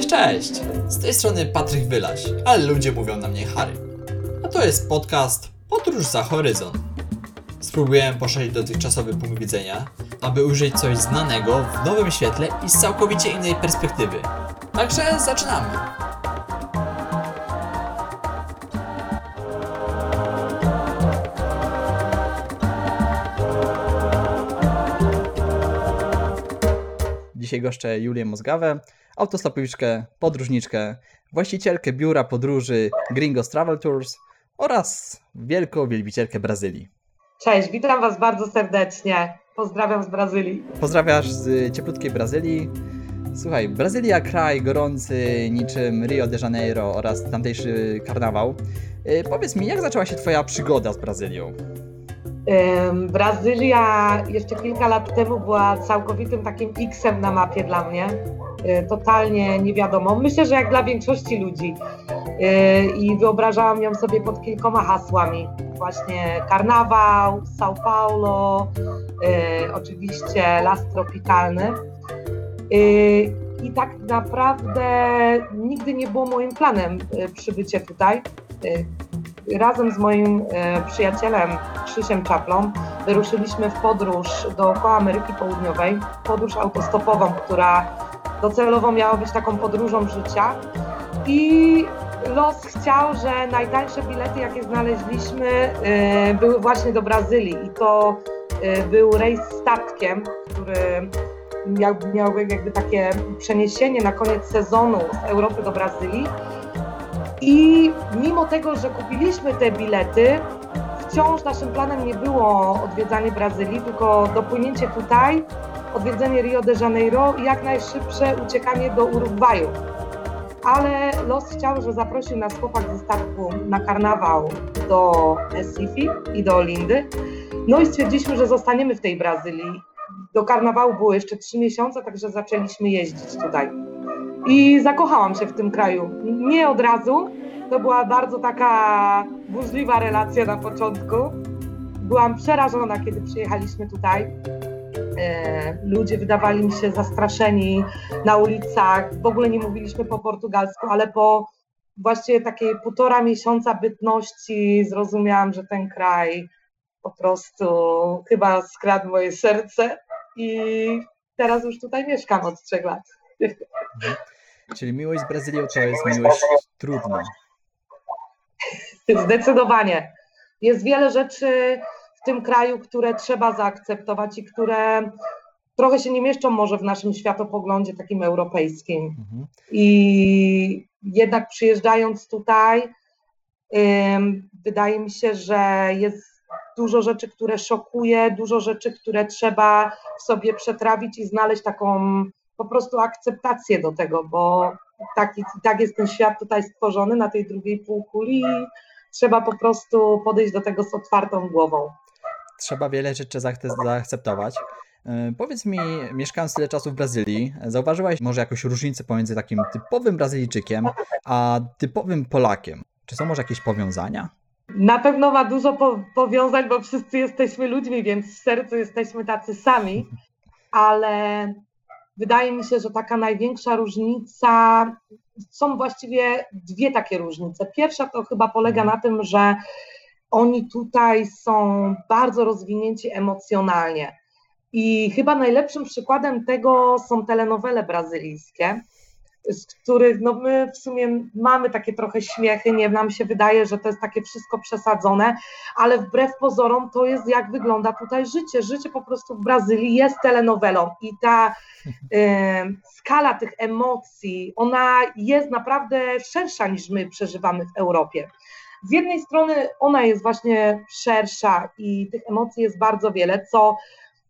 Cześć, cześć! Z tej strony Patryk Wylaś, ale ludzie mówią na mnie Harry. A to jest podcast Podróż za horyzont. Spróbuję poszerzyć dotychczasowy punkt widzenia, aby ujrzeć coś znanego w nowym świetle i z całkowicie innej perspektywy. Także zaczynamy! Dzisiaj goszczę Julię Mozgawę, autostopowiczkę, podróżniczkę, właścicielkę biura podróży Gringos Travel Tours oraz wielką wielbicielkę Brazylii. Cześć, witam Was bardzo serdecznie. Pozdrawiam z Brazylii. Pozdrawiasz z cieplutkiej Brazylii. Słuchaj, Brazylia kraj gorący niczym Rio de Janeiro oraz tamtejszy karnawał. Yy, powiedz mi, jak zaczęła się Twoja przygoda z Brazylią? Brazylia jeszcze kilka lat temu była całkowitym takim X-em na mapie dla mnie. Yy, Totalnie nie wiadomo. Myślę, że jak dla większości ludzi. Yy, I wyobrażałam ją sobie pod kilkoma hasłami. Właśnie karnawał, São Paulo, yy, oczywiście las tropikalny. I tak naprawdę nigdy nie było moim planem przybycie tutaj. Razem z moim przyjacielem Krzysiem Czaplą wyruszyliśmy w podróż dookoła Ameryki Południowej, podróż autostopową, która docelowo miała być taką podróżą życia. I los chciał, że najtańsze bilety, jakie znaleźliśmy, e, były właśnie do Brazylii. I to e, był rejs statkiem, który miał, miał jakby takie przeniesienie na koniec sezonu z Europy do Brazylii. I mimo tego, że kupiliśmy te bilety, wciąż naszym planem nie było odwiedzanie Brazylii, tylko dopłynięcie tutaj, odwiedzenie Rio de Janeiro i jak najszybsze uciekanie do Urugwaju. Ale los chciał, że zaprosił nas chłopak ze statku na karnawał do Recife i do Olindy. No i stwierdziliśmy, że zostaniemy w tej Brazylii. Do karnawału było jeszcze trzy miesiące, także zaczęliśmy jeździć tutaj. I zakochałam się w tym kraju. Nie od razu. To była bardzo taka burzliwa relacja na początku. Byłam przerażona, kiedy przyjechaliśmy tutaj. E, ludzie wydawali mi się zastraszeni na ulicach. W ogóle nie mówiliśmy po portugalsku, ale po właściwie takiej półtora miesiąca bytności zrozumiałam, że ten kraj po prostu chyba skradł moje serce i teraz już tutaj mieszkam od trzech lat. Czyli miłość z Brazylią to jest miłość trudna. Zdecydowanie. Jest wiele rzeczy w tym kraju, które trzeba zaakceptować i które trochę się nie mieszczą może w naszym światopoglądzie takim europejskim. Mhm. I jednak przyjeżdżając tutaj, wydaje mi się, że jest dużo rzeczy, które szokuje, dużo rzeczy, które trzeba w sobie przetrawić i znaleźć taką po prostu akceptację do tego, bo taki, tak jest ten świat tutaj stworzony na tej drugiej półkuli i trzeba po prostu podejść do tego z otwartą głową. Trzeba wiele rzeczy zaakce- zaakceptować. E, Powiedz mi, mieszkając tyle czasu w Brazylii, zauważyłaś może jakąś różnicę pomiędzy takim typowym Brazylijczykiem a typowym Polakiem? Czy są może jakieś powiązania? Na pewno ma dużo po, powiązań, bo wszyscy jesteśmy ludźmi, więc w sercu jesteśmy tacy sami, ale wydaje mi się, że taka największa różnica, są właściwie dwie takie różnice. Pierwsza to chyba polega na tym, że oni tutaj są bardzo rozwinięci emocjonalnie. I chyba najlepszym przykładem tego są telenowele brazylijskie, z których no my w sumie mamy takie trochę śmiechy, nie nam się wydaje, że to jest takie wszystko przesadzone, ale wbrew pozorom to jest jak wygląda tutaj życie. Życie po prostu w Brazylii jest telenowelą i ta e, skala tych emocji, ona jest naprawdę szersza niż my przeżywamy w Europie. Z jednej strony ona jest właśnie szersza i tych emocji jest bardzo wiele, co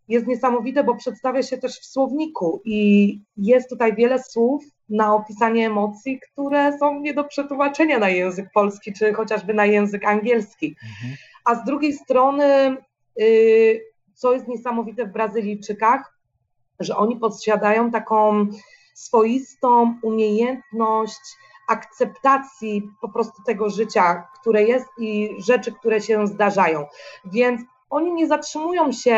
jest niesamowite, bo przedstawia się też w słowniku i jest tutaj wiele słów na opisanie emocji, które są nie do przetłumaczenia na język polski, czy chociażby na język angielski. Mhm. A z drugiej strony, y, co jest niesamowite w Brazylijczykach, że oni posiadają taką swoistą umiejętność akceptacji po prostu tego życia, które jest i rzeczy, które się zdarzają. Więc oni nie zatrzymują się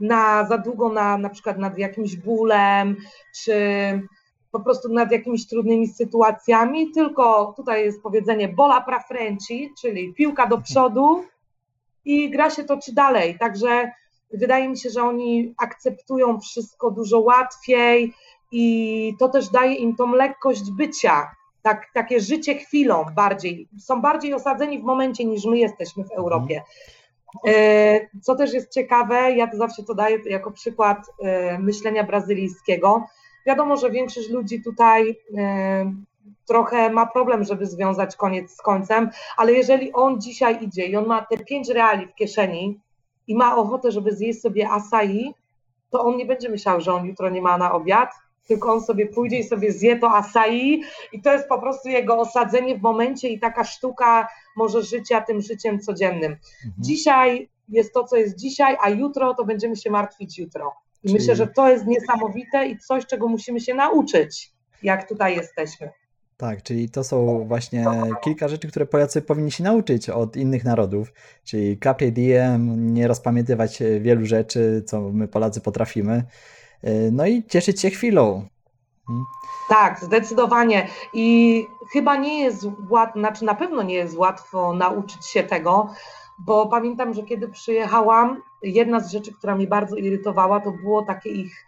na za długo na, na przykład nad jakimś bólem, czy po prostu nad jakimiś trudnymi sytuacjami, tylko tutaj jest powiedzenie bola pra frente, czyli piłka do przodu i gra się toczy dalej. Także wydaje mi się, że oni akceptują wszystko dużo łatwiej i to też daje im tą lekkość bycia, tak, takie życie chwilą bardziej. Są bardziej osadzeni w momencie niż my jesteśmy w Europie. E, co też jest ciekawe, ja to zawsze to daję jako przykład e, myślenia brazylijskiego. Wiadomo, że większość ludzi tutaj e, trochę ma problem, żeby związać koniec z końcem, ale jeżeli on dzisiaj idzie i on ma te pięć reali w kieszeni i ma ochotę, żeby zjeść sobie acai, to on nie będzie myślał, że on jutro nie ma na obiad, tylko on sobie pójdzie i sobie zje to acai i to jest po prostu jego osadzenie w momencie i taka sztuka może życia tym życiem codziennym. Mhm. Dzisiaj jest to, co jest dzisiaj, a jutro to będziemy się martwić jutro. I Czyli... myślę, że to jest niesamowite i coś, czego musimy się nauczyć, jak tutaj jesteśmy. Tak, czyli to są właśnie kilka rzeczy, które Polacy powinni się nauczyć od innych narodów, czyli carpe diem, nie rozpamiętywać wielu rzeczy, co my Polacy potrafimy, no i cieszyć się chwilą. Hmm? Tak, zdecydowanie. I chyba nie jest łatwo, znaczy na pewno nie jest łatwo nauczyć się tego, bo pamiętam, że kiedy przyjechałam, jedna z rzeczy, która mnie bardzo irytowała, to było takie ich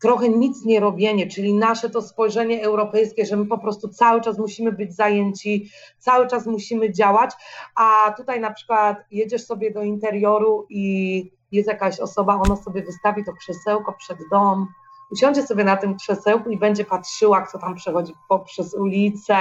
trochę nic nie robienie, czyli nasze to spojrzenie europejskie, że my po prostu cały czas musimy być zajęci, cały czas musimy działać, a tutaj na przykład jedziesz sobie do interioru i jest jakaś osoba, ona sobie wystawi to krzesełko przed dom, usiądzie sobie na tym krzesełku i będzie patrzyła, kto tam przechodzi poprzez ulicę,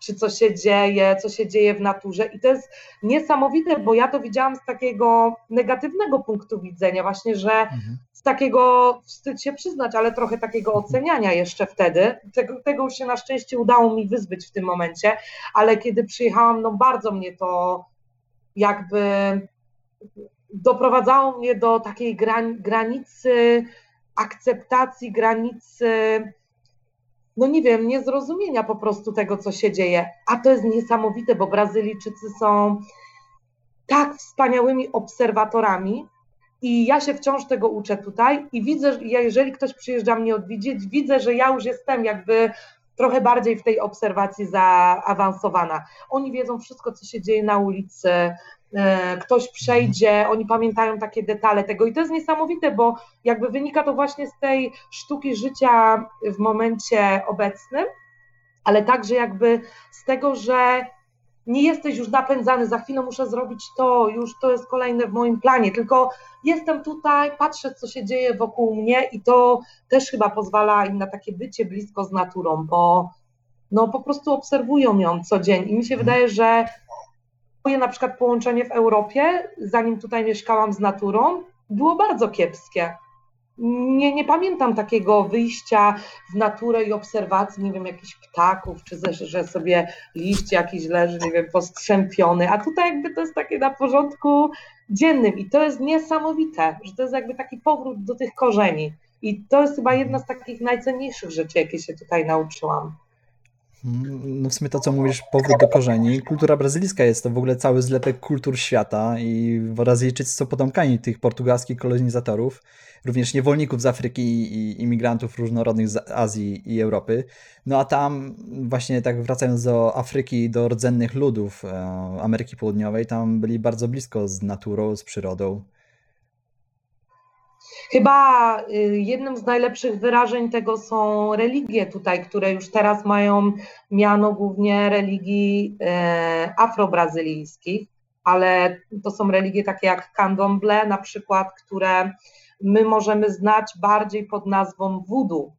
czy co się dzieje, co się dzieje w naturze. I to jest niesamowite, bo ja to widziałam z takiego negatywnego punktu widzenia, właśnie, że mhm. z takiego, wstyd się przyznać, ale trochę takiego mhm. oceniania jeszcze wtedy. Tego, tego już się na szczęście udało mi wyzbyć w tym momencie, ale kiedy przyjechałam, no bardzo mnie to jakby doprowadzało mnie do takiej granicy akceptacji granicy, no nie wiem, niezrozumienia po prostu tego, co się dzieje. A to jest niesamowite, bo Brazylijczycy są tak wspaniałymi obserwatorami. I ja się wciąż tego uczę tutaj i widzę, że jeżeli ktoś przyjeżdża mnie odwiedzić, widzę, że ja już jestem jakby trochę bardziej w tej obserwacji zaawansowana. Oni wiedzą wszystko, co się dzieje na ulicy, E, ktoś przejdzie, oni pamiętają takie detale tego i to jest niesamowite, bo jakby wynika to właśnie z tej sztuki życia w momencie obecnym, ale także jakby z tego, że nie jesteś już napędzany, za chwilę muszę zrobić to, już to jest kolejne w moim planie, tylko jestem tutaj, patrzę, co się dzieje wokół mnie i to też chyba pozwala im na takie bycie blisko z naturą, bo no po prostu obserwują ją co dzień i mi się wydaje, że Moje na przykład połączenie w Europie, zanim tutaj mieszkałam z naturą, było bardzo kiepskie. Nie, nie pamiętam takiego wyjścia w naturę i obserwacji, nie wiem, jakichś ptaków, czy że, że sobie liść jakiś leży, nie wiem, postrzępiony, a tutaj jakby to jest takie na porządku dziennym i to jest niesamowite, że to jest jakby taki powrót do tych korzeni i to jest chyba jedna z takich najcenniejszych rzeczy, jakie się tutaj nauczyłam. No w sumie to, co mówisz, powrót do korzeni. Kultura brazylijska jest to w ogóle cały zlepek kultur świata i Brazylijczycy są potomkami tych portugalskich kolonizatorów, również niewolników z Afryki i imigrantów różnorodnych z Azji i Europy. No a tam właśnie tak wracając do Afryki, do rdzennych ludów e, Ameryki Południowej, tam byli bardzo blisko z naturą, z przyrodą. Chyba y, jednym z najlepszych wyrażeń tego są religie tutaj, które już teraz mają miano głównie religii e, afrobrazylijskich, ale to są religie takie jak candomblé na przykład, które my możemy znać bardziej pod nazwą voodoo.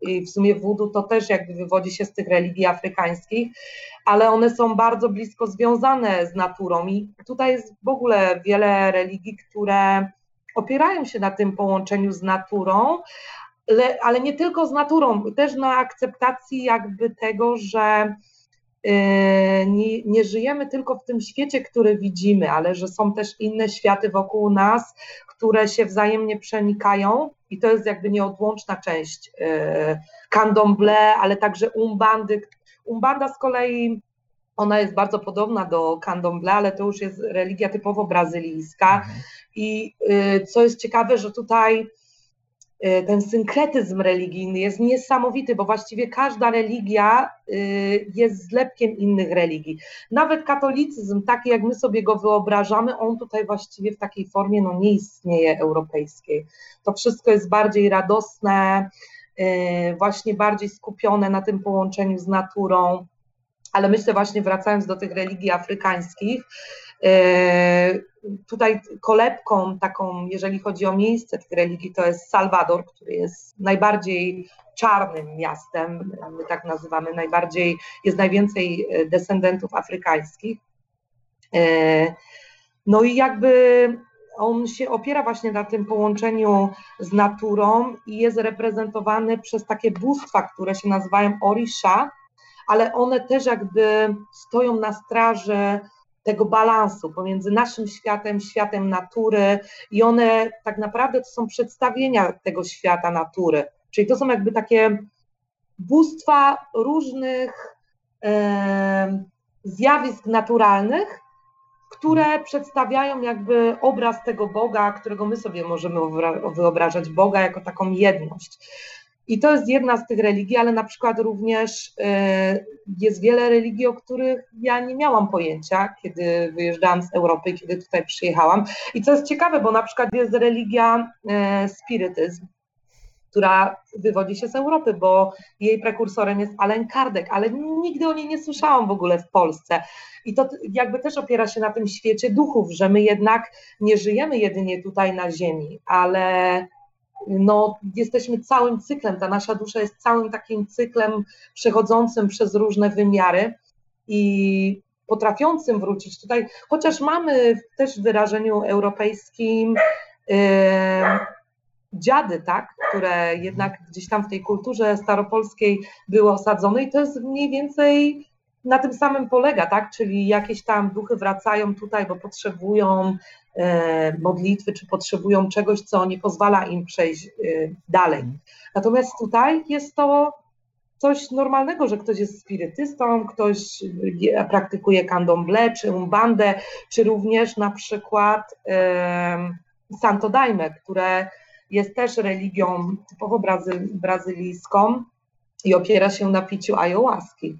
I w sumie voodoo to też jakby wywodzi się z tych religii afrykańskich, ale one są bardzo blisko związane z naturą i tutaj jest w ogóle wiele religii, które opierają się na tym połączeniu z naturą, ale nie tylko z naturą, też na akceptacji jakby tego, że y, nie, nie, żyjemy tylko w tym świecie, który widzimy, ale że są też inne światy wokół nas, które się wzajemnie przenikają i to jest jakby nieodłączna część y, candomblé, ale także umbandy. Umbanda z kolei ona jest bardzo podobna do candomblé, ale to już jest religia typowo brazylijska. Mhm. I y, co jest ciekawe, że tutaj y, ten synkretyzm religijny jest niesamowity, bo właściwie każda religia y, jest zlepkiem innych religii. Nawet katolicyzm, taki jak my sobie go wyobrażamy, on tutaj właściwie w takiej formie no, nie istnieje europejskiej. To wszystko jest bardziej radosne, właśnie bardziej skupione na tym połączeniu z naturą. Ale myślę właśnie wracając do tych religii afrykańskich, E, tutaj kolebką taką, jeżeli chodzi o miejsce tych religii, to jest Salwador, który jest najbardziej czarnym miastem, my tak nazywamy, najbardziej, jest najwięcej e, descendentów afrykańskich. E, no i jakby on się opiera właśnie na tym połączeniu z naturą i jest reprezentowany przez takie bóstwa, które się nazywają Orisha, ale one też jakby stoją na straży tego balansu pomiędzy naszym światem, światem natury i one tak naprawdę to są przedstawienia tego świata natury. Czyli to są jakby takie bóstwa różnych e, zjawisk naturalnych, które przedstawiają jakby obraz tego Boga, którego my sobie możemy wyobrażać, Boga jako taką jedność. I to jest jedna z tych religii, ale na przykład również e, jest wiele religii, o których ja nie miałam pojęcia, kiedy wyjeżdżałam z Europy, kiedy tutaj przyjechałam. I co jest ciekawe, bo na przykład jest religia e, spirytyzm, która wywodzi się z Europy, bo jej prekursorem jest Allen Kardec, ale nigdy o niej nie słyszałam w ogóle w Polsce. I to jakby też opiera się na tym świecie duchów, że my jednak nie żyjemy jedynie tutaj na Ziemi, ale no, jesteśmy całym cyklem, ta nasza dusza jest całym takim cyklem przechodzącym przez różne wymiary i potrafiącym wrócić tutaj, chociaż mamy też w wyrażeniu europejskim yy, dziady, tak, które jednak gdzieś tam w tej kulturze staropolskiej były osadzone i to jest mniej więcej na tym samym polega, tak, czyli jakieś tam duchy wracają tutaj, bo potrzebują modlitwy, czy potrzebują czegoś, co nie pozwala im przejść e, dalej. Mhm. Natomiast tutaj jest to coś normalnego, że ktoś jest spirytystą, ktoś praktykuje candomblé, czy umbandę, czy również na przykład e, Santo Daime, które jest też religią typowo brazy, brazylijską i opiera się na piciu ayahuaski.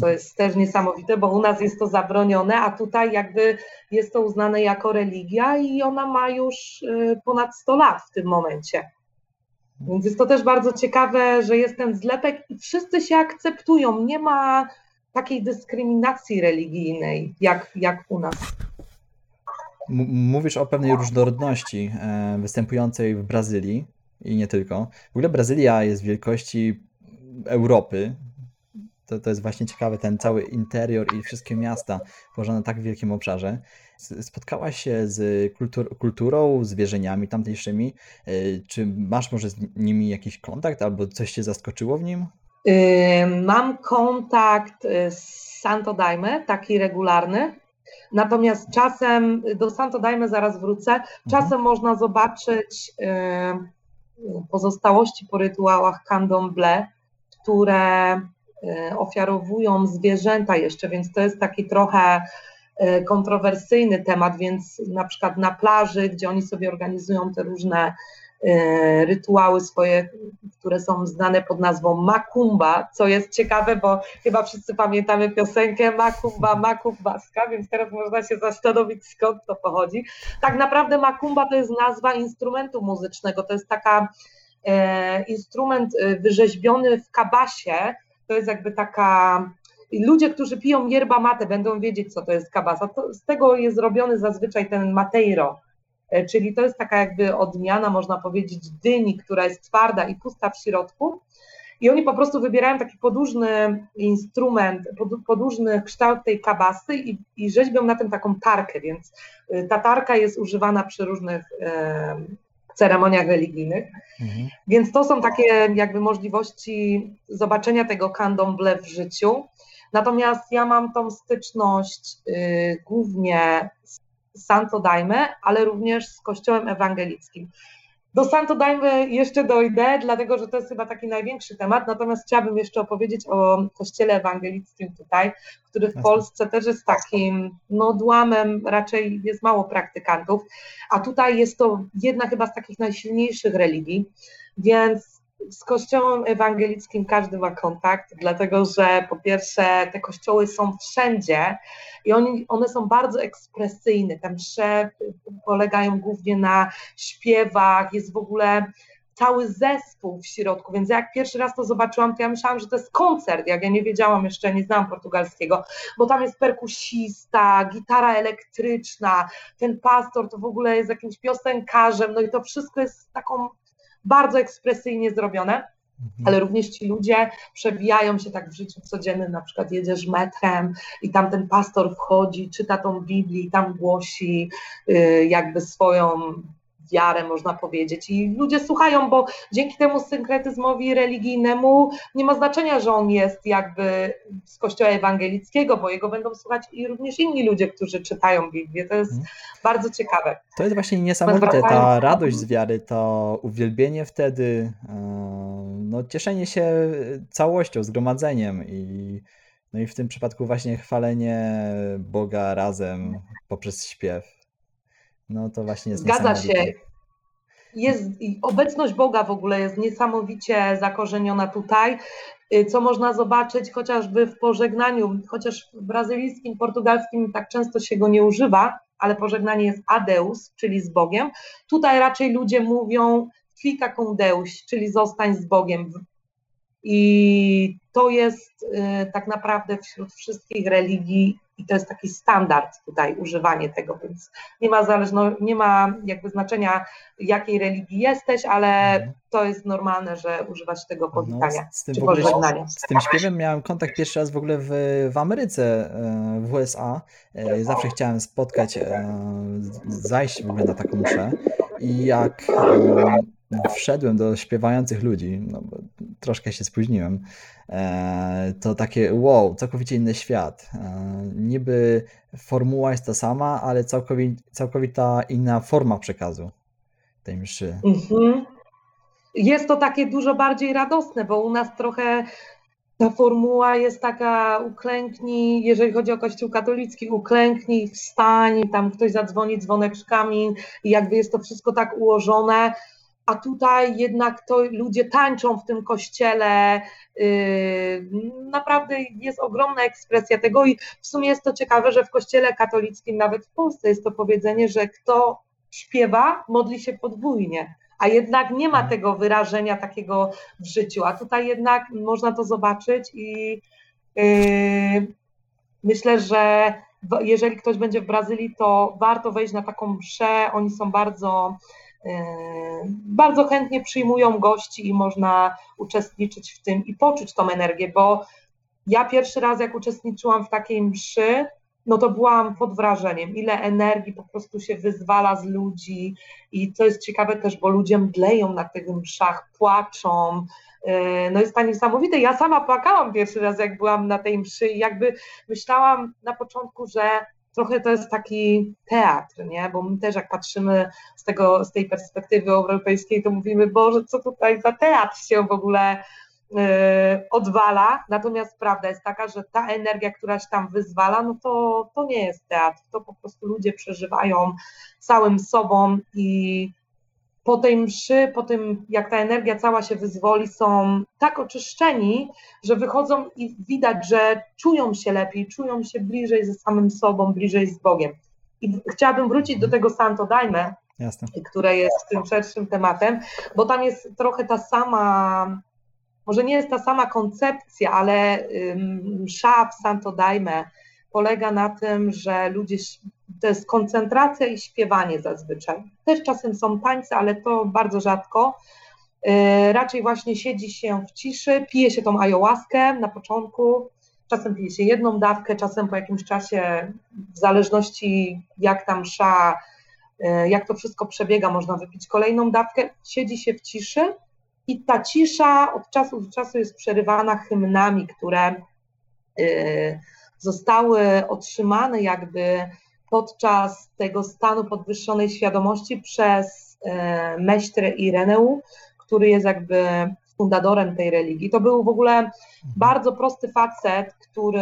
To jest też niesamowite, bo u nas jest to zabronione, a tutaj jakby jest to uznane jako religia i ona ma już y, ponad 100 lat w tym momencie. Więc jest to też bardzo ciekawe, że jest ten zlepek i wszyscy się akceptują. Nie ma takiej dyskryminacji religijnej jak, jak u nas. Mówisz o pewnej różnorodności e, występującej w Brazylii i nie tylko. W ogóle Brazylia jest wielkości Europy, to, to jest właśnie ciekawe, ten cały interior i wszystkie miasta położone na tak wielkim obszarze. Spotkałaś się z kultur, kulturą, zwierzeniami tamtejszymi. E, czy masz może z nimi jakiś kontakt albo coś cię zaskoczyło w nim? Mam kontakt y, z Santo Daime, taki regularny. Natomiast czasem do Santo Daime zaraz wrócę. Czasem mhm. można zobaczyć pozostałości po rytuałach candomblé, które E, ofiarowują zwierzęta jeszcze, więc to jest taki trochę e, kontrowersyjny temat, więc na przykład na plaży, gdzie oni sobie organizują te różne e, rytuały swoje, które są znane pod nazwą Makumba, co jest ciekawe, bo chyba wszyscy pamiętamy piosenkę Makumba, Makumbaska, więc teraz można się zastanowić skąd to pochodzi. Tak naprawdę Makumba to jest nazwa instrumentu muzycznego, to jest taka e, instrument wyrzeźbiony w kabasie, to jest jakby taka ludzie, którzy piją yerba mate, będą wiedzieć, co to jest kabasa. To, z tego jest zrobiony zazwyczaj ten mateiro, e, czyli to jest taka jakby odmiana, można powiedzieć, dyni, która jest twarda i pusta w środku. I oni po prostu wybierają taki podłużny instrument, podłużny kształt tej kabasy i, i rzeźbią na tym taką tarkę, więc e, ta tarka jest używana przy różnych e, ceremoniach religijnych. Mhm. Więc to są takie jakby możliwości zobaczenia tego candomblé w życiu. Natomiast ja mam tą styczność y, głównie z Santo Daime, ale również z Kościołem Ewangelickim. Do Santo Daime jeszcze dojdę, dlatego że to jest chyba taki największy temat, natomiast chciałabym jeszcze opowiedzieć o kościele ewangelickim tutaj, który w Polsce też jest takim no, odłamem, raczej jest mało praktykantów, a tutaj jest to jedna chyba z takich najsilniejszych religii. Więc z kościołem ewangelickim każdy ma kontakt, dlatego że po pierwsze te kościoły są wszędzie i oni, one są bardzo ekspresyjne. Msze polegają głównie na śpiewach, jest w ogóle cały zespół w środku, więc jak pierwszy raz to zobaczyłam, to ja myślałam, że to jest koncert, jak ja nie wiedziałam jeszcze, nie znałam portugalskiego, bo tam jest perkusista, gitara elektryczna, ten pastor to w ogóle jest jakimś piosenkarzem, no i to wszystko jest taką bardzo ekspresyjnie zrobione, Mhm. ale również ci ludzie przewijają się tak w życiu codziennym, na przykład jedziesz metrem i tam ten pastor wchodzi, czyta tą Biblię tam głosi y, jakby swoją wiarę, można powiedzieć. I ludzie słuchają, bo dzięki temu synkretyzmowi religijnemu nie ma znaczenia, że on jest jakby z kościoła ewangelickiego, bo jego będą słuchać i również inni ludzie, którzy czytają Biblię. To jest Mhm. bardzo ciekawe. To jest właśnie niesamowite, ta radość z wiary, to uwielbienie wtedy, e, no cieszenie się całością, zgromadzeniem i, no i w tym przypadku właśnie chwalenie Boga razem poprzez śpiew. No to właśnie jest Zgadza się. Jest, obecność Boga w ogóle jest niesamowicie zakorzeniona tutaj, y, co można zobaczyć chociażby w pożegnaniu, chociaż w brazylijskim, portugalskim tak często się go nie używa, ale pożegnanie jest adeus, czyli z Bogiem. Tutaj raczej ludzie mówią fica com Deus, czyli zostań z Bogiem. I to jest y, tak naprawdę wśród wszystkich religii i to jest taki standard tutaj używanie tego, więc nie ma zależno, nie ma jakby znaczenia jakiej religii jesteś, ale Mhm. to jest normalne, że używać tego No, powitania z, z tym czy ogóle, pożegnania. z tym śpiewem miałem kontakt pierwszy raz w ogóle w, w Ameryce, e, w USA. E, Zawsze chciałem spotkać, e, zajść w ogóle na taką mszę i jak wszedłem do śpiewających ludzi, no bo troszkę się spóźniłem, e, to takie wow, całkowicie inny świat. E, Niby formuła jest ta sama, ale całkowicie, całkowita inna forma przekazu tej mszy. Mhm. Jest to takie dużo bardziej radosne, bo u nas trochę ta formuła jest taka uklęknij, jeżeli chodzi o Kościół katolicki, uklęknij, wstań, tam ktoś zadzwoni dzwoneczkami i jakby jest to wszystko tak ułożone, a tutaj jednak to ludzie tańczą w tym kościele, yy, naprawdę jest ogromna ekspresja tego i w sumie jest to ciekawe, że w kościele katolickim, nawet w Polsce jest to powiedzenie, że kto śpiewa, modli się podwójnie, a jednak nie ma tego wyrażenia takiego w życiu, a tutaj jednak można to zobaczyć i yy, myślę, że jeżeli ktoś będzie w Brazylii, to warto wejść na taką mszę, oni są bardzo bardzo chętnie przyjmują gości i można uczestniczyć w tym i poczuć tą energię, bo ja pierwszy raz jak uczestniczyłam w takiej mszy, no to byłam pod wrażeniem, ile energii po prostu się wyzwala z ludzi i co jest ciekawe też, bo ludzie mdleją na tych mszach, płaczą, yy, no jest to niesamowite. Ja sama płakałam pierwszy raz, jak byłam na tej mszy i jakby myślałam na początku, że trochę to jest taki teatr, nie? Bo my też jak patrzymy z, tego, z tej perspektywy europejskiej, to mówimy, Boże, co tutaj za teatr się w ogóle yy, odwala. Natomiast prawda jest taka, że ta energia, która się tam wyzwala, no to, to nie jest teatr, to po prostu ludzie przeżywają całym sobą i po tej mszy, po tym jak ta energia cała się wyzwoli, są tak oczyszczeni, że wychodzą i widać, że czują się lepiej, czują się bliżej ze samym sobą, bliżej z Bogiem. I chciałabym wrócić do tego Santo Daime, Jasne. które jest tym szerszym tematem, bo tam jest trochę ta sama, może nie jest ta sama koncepcja, ale msza w Santo Daime polega na tym, że ludzie, to jest koncentracja i śpiewanie zazwyczaj. Też czasem są tańce, ale to bardzo rzadko. Yy, raczej właśnie siedzi się w ciszy, pije się tą ayahuaskę na początku, czasem pije się jedną dawkę, czasem po jakimś czasie, w zależności jak ta msza e, jak to wszystko przebiega, można wypić kolejną dawkę, siedzi się w ciszy i ta cisza od czasu do czasu jest przerywana hymnami, które e, zostały otrzymane jakby podczas tego stanu podwyższonej świadomości przez e, Meśtrę Ireneu, który jest jakby fundadorem tej religii. To był w ogóle bardzo prosty facet, który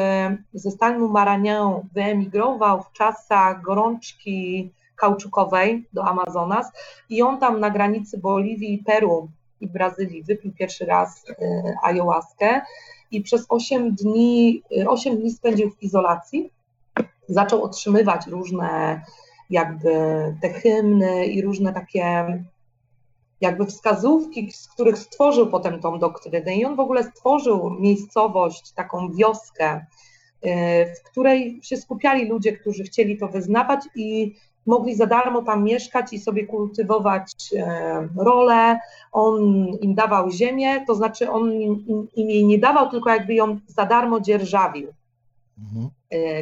ze stanu Maranhão wyemigrował w czasach gorączki kauczukowej do Amazonas i on tam na granicy Boliwii Peru i Brazylii wypił pierwszy raz ayahuaskę i przez 8 dni, 8 dni spędził w izolacji. Zaczął otrzymywać różne jakby te hymny i różne takie jakby wskazówki, z których stworzył potem tą doktrynę. I on w ogóle stworzył miejscowość, taką wioskę, w której się skupiali ludzie, którzy chcieli to wyznawać i mogli za darmo tam mieszkać i sobie kultywować rolę. On im dawał ziemię, to znaczy on im, im jej nie dawał, tylko jakby ją za darmo dzierżawił. Mhm.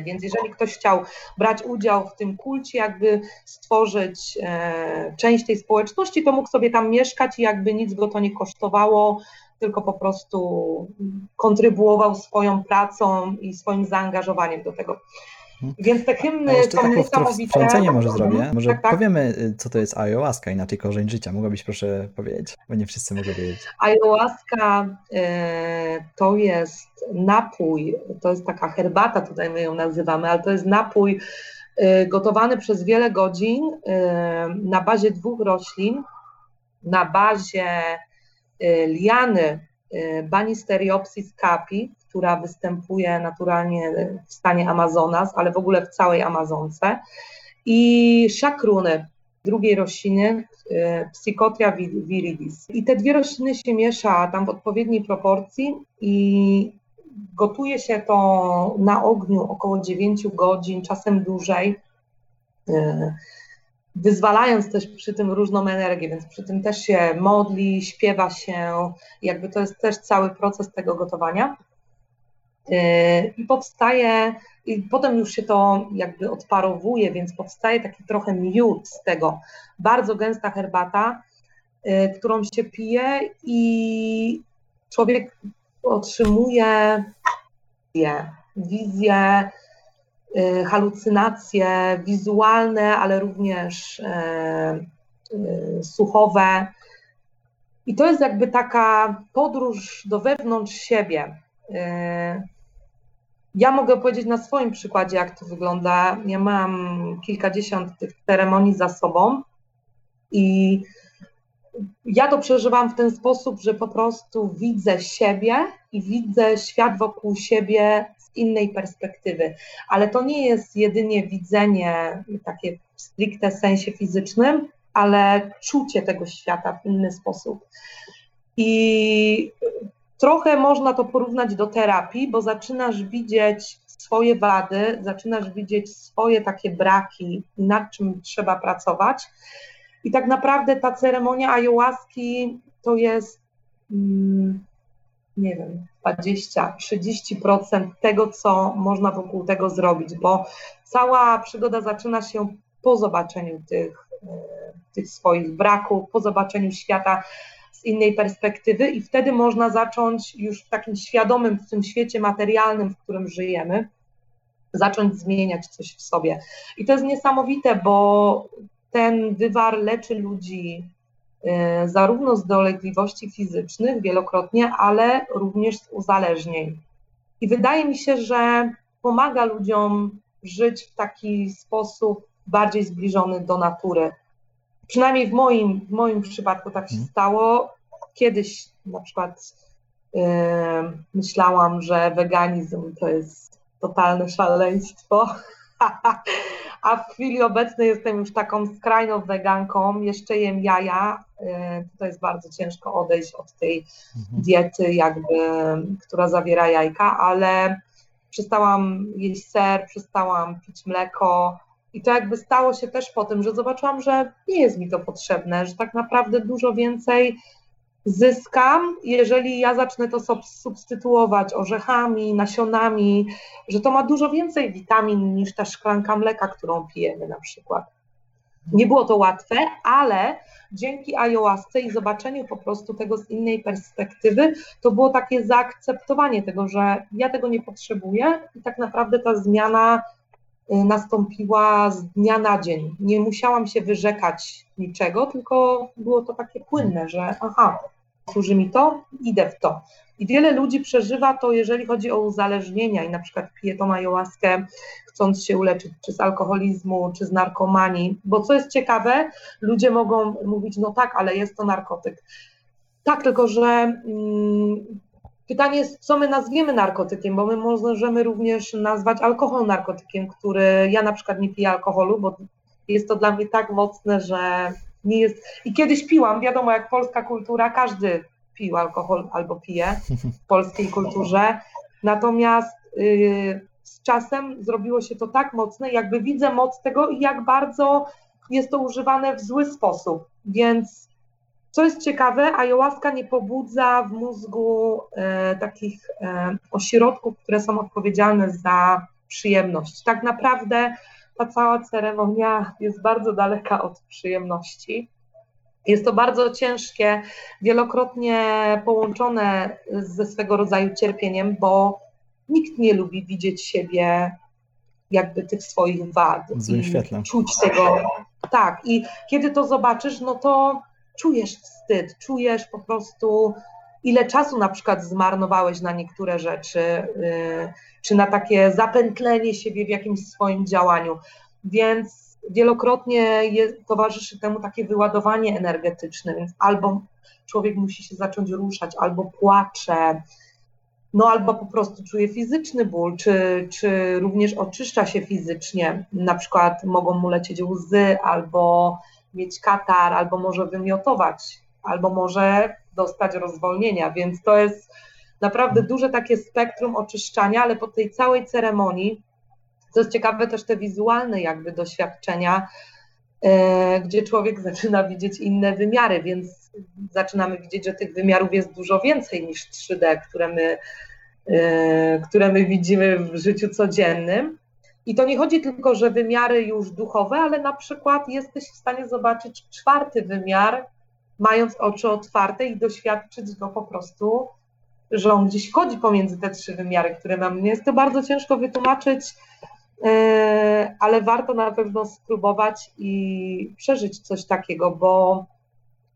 Więc jeżeli ktoś chciał brać udział w tym kulcie, jakby stworzyć część tej społeczności, to mógł sobie tam mieszkać i jakby nic go to nie kosztowało, tylko po prostu kontrybuował swoją pracą i swoim zaangażowaniem do tego. Mhm. Więc te hymny są tak niesamowite. Wtrącenie może zrobię. Mhm. Może tak, tak. powiemy, y, co to jest ayahuasca, inaczej korzeń życia. Mogłabyś proszę powiedzieć, bo nie wszyscy mogą wiedzieć. Ayahuasca y, to jest napój, to jest taka herbata, tutaj my ją nazywamy, ale to jest napój y, gotowany przez wiele godzin na bazie dwóch roślin, na bazie liany Banisteriopsis capi, która występuje naturalnie w stanie Amazonas, ale w ogóle w całej Amazonce. I szakruny, drugiej rośliny, y, Psychotria viridis. I te dwie rośliny się miesza tam w odpowiedniej proporcji i gotuje się to na ogniu około 9 godzin, czasem dłużej, y, wyzwalając też przy tym różną energię, więc przy tym też się modli, śpiewa się, jakby to jest też cały proces tego gotowania. I powstaje, i potem już się to jakby odparowuje, więc powstaje taki trochę miód z tego. Bardzo gęsta herbata, y, którą się pije i człowiek otrzymuje wizje, wizje y, halucynacje wizualne, ale również y, słuchowe. I to jest jakby taka podróż do wewnątrz siebie. Ja mogę powiedzieć na swoim przykładzie, jak to wygląda. Ja mam kilkadziesiąt tych ceremonii za sobą i ja to przeżywam w ten sposób, że po prostu widzę siebie i widzę świat wokół siebie z innej perspektywy. Ale to nie jest jedynie widzenie takie w stricte sensie fizycznym, ale czucie tego świata w inny sposób. I Trochę można to porównać do terapii, bo zaczynasz widzieć swoje wady, zaczynasz widzieć swoje takie braki, nad czym trzeba pracować. I tak naprawdę ta ceremonia ayahuaski to jest, mm, nie wiem, 20-30% tego, co można wokół tego zrobić, bo cała przygoda zaczyna się po zobaczeniu tych, e, tych swoich braków, po zobaczeniu świata z innej perspektywy i wtedy można zacząć już w takim świadomym, w tym świecie materialnym, w którym żyjemy, zacząć zmieniać coś w sobie. I to jest niesamowite, bo ten wywar leczy ludzi y, zarówno z dolegliwości fizycznych wielokrotnie, ale również z uzależnień. I wydaje mi się, że pomaga ludziom żyć w taki sposób bardziej zbliżony do natury. Przynajmniej w moim, w moim przypadku tak się mhm. stało. Kiedyś na przykład yy, myślałam, że weganizm to jest totalne szaleństwo, a w chwili obecnej jestem już taką skrajną weganką, jeszcze jem jaja. Yy, to jest bardzo ciężko odejść od tej mhm. diety, jakby, która zawiera jajka, ale przestałam jeść ser, przestałam pić mleko, i to jakby stało się też po tym, że zobaczyłam, że nie jest mi to potrzebne, że tak naprawdę dużo więcej zyskam, jeżeli ja zacznę to substytuować orzechami, nasionami, że to ma dużo więcej witamin niż ta szklanka mleka, którą pijemy na przykład. Nie było to łatwe, ale dzięki ayahuasce i zobaczeniu po prostu tego z innej perspektywy, to było takie zaakceptowanie tego, że ja tego nie potrzebuję i tak naprawdę ta zmiana nastąpiła z dnia na dzień. Nie musiałam się wyrzekać niczego, tylko było to takie płynne, że aha, służy mi to, idę w to. I wiele ludzi przeżywa to, jeżeli chodzi o uzależnienia i na przykład pije tą ayahuaskę, chcąc się uleczyć czy z alkoholizmu, czy z narkomanii, bo co jest ciekawe, ludzie mogą mówić, no tak, ale jest to narkotyk. Tak, tylko że mm, pytanie jest, co my nazwiemy narkotykiem, bo my możemy również nazwać alkohol narkotykiem, który ja na przykład nie piję alkoholu, bo jest to dla mnie tak mocne, że nie jest. I kiedyś piłam, wiadomo, jak polska kultura, każdy pił alkohol albo pije w polskiej kulturze. Natomiast yy, z czasem zrobiło się to tak mocne, jakby widzę moc tego i jak bardzo jest to używane w zły sposób. Więc co jest ciekawe, ayahuasca nie pobudza w mózgu e, takich e, ośrodków, które są odpowiedzialne za przyjemność. Tak naprawdę ta cała ceremonia jest bardzo daleka od przyjemności. Jest to bardzo ciężkie, wielokrotnie połączone ze swego rodzaju cierpieniem, bo nikt nie lubi widzieć siebie jakby tych swoich wad. W złym świetle. Czuć tego. Tak, i kiedy to zobaczysz, no to czujesz wstyd, czujesz po prostu, ile czasu na przykład zmarnowałeś na niektóre rzeczy, yy, czy na takie zapętlenie siebie w jakimś swoim działaniu. Więc wielokrotnie towarzyszy temu takie wyładowanie energetyczne, więc albo człowiek musi się zacząć ruszać, albo płacze, no albo po prostu czuje fizyczny ból, czy, czy również oczyszcza się fizycznie. Na przykład mogą mu lecieć łzy, albo mieć katar, albo może wymiotować, albo może dostać rozwolnienia, więc to jest naprawdę duże takie spektrum oczyszczania, ale po tej całej ceremonii, co jest ciekawe, też te wizualne jakby doświadczenia, e, gdzie człowiek zaczyna widzieć inne wymiary, więc zaczynamy widzieć, że tych wymiarów jest dużo więcej niż 3D, które my, e, które my widzimy w życiu codziennym. I to nie chodzi tylko, że wymiary już duchowe, ale na przykład jesteś w stanie zobaczyć czwarty wymiar, mając oczy otwarte i doświadczyć go po prostu, że on gdzieś chodzi pomiędzy te trzy wymiary, które mam. Jest to bardzo ciężko wytłumaczyć, e, ale warto na pewno spróbować i przeżyć coś takiego, bo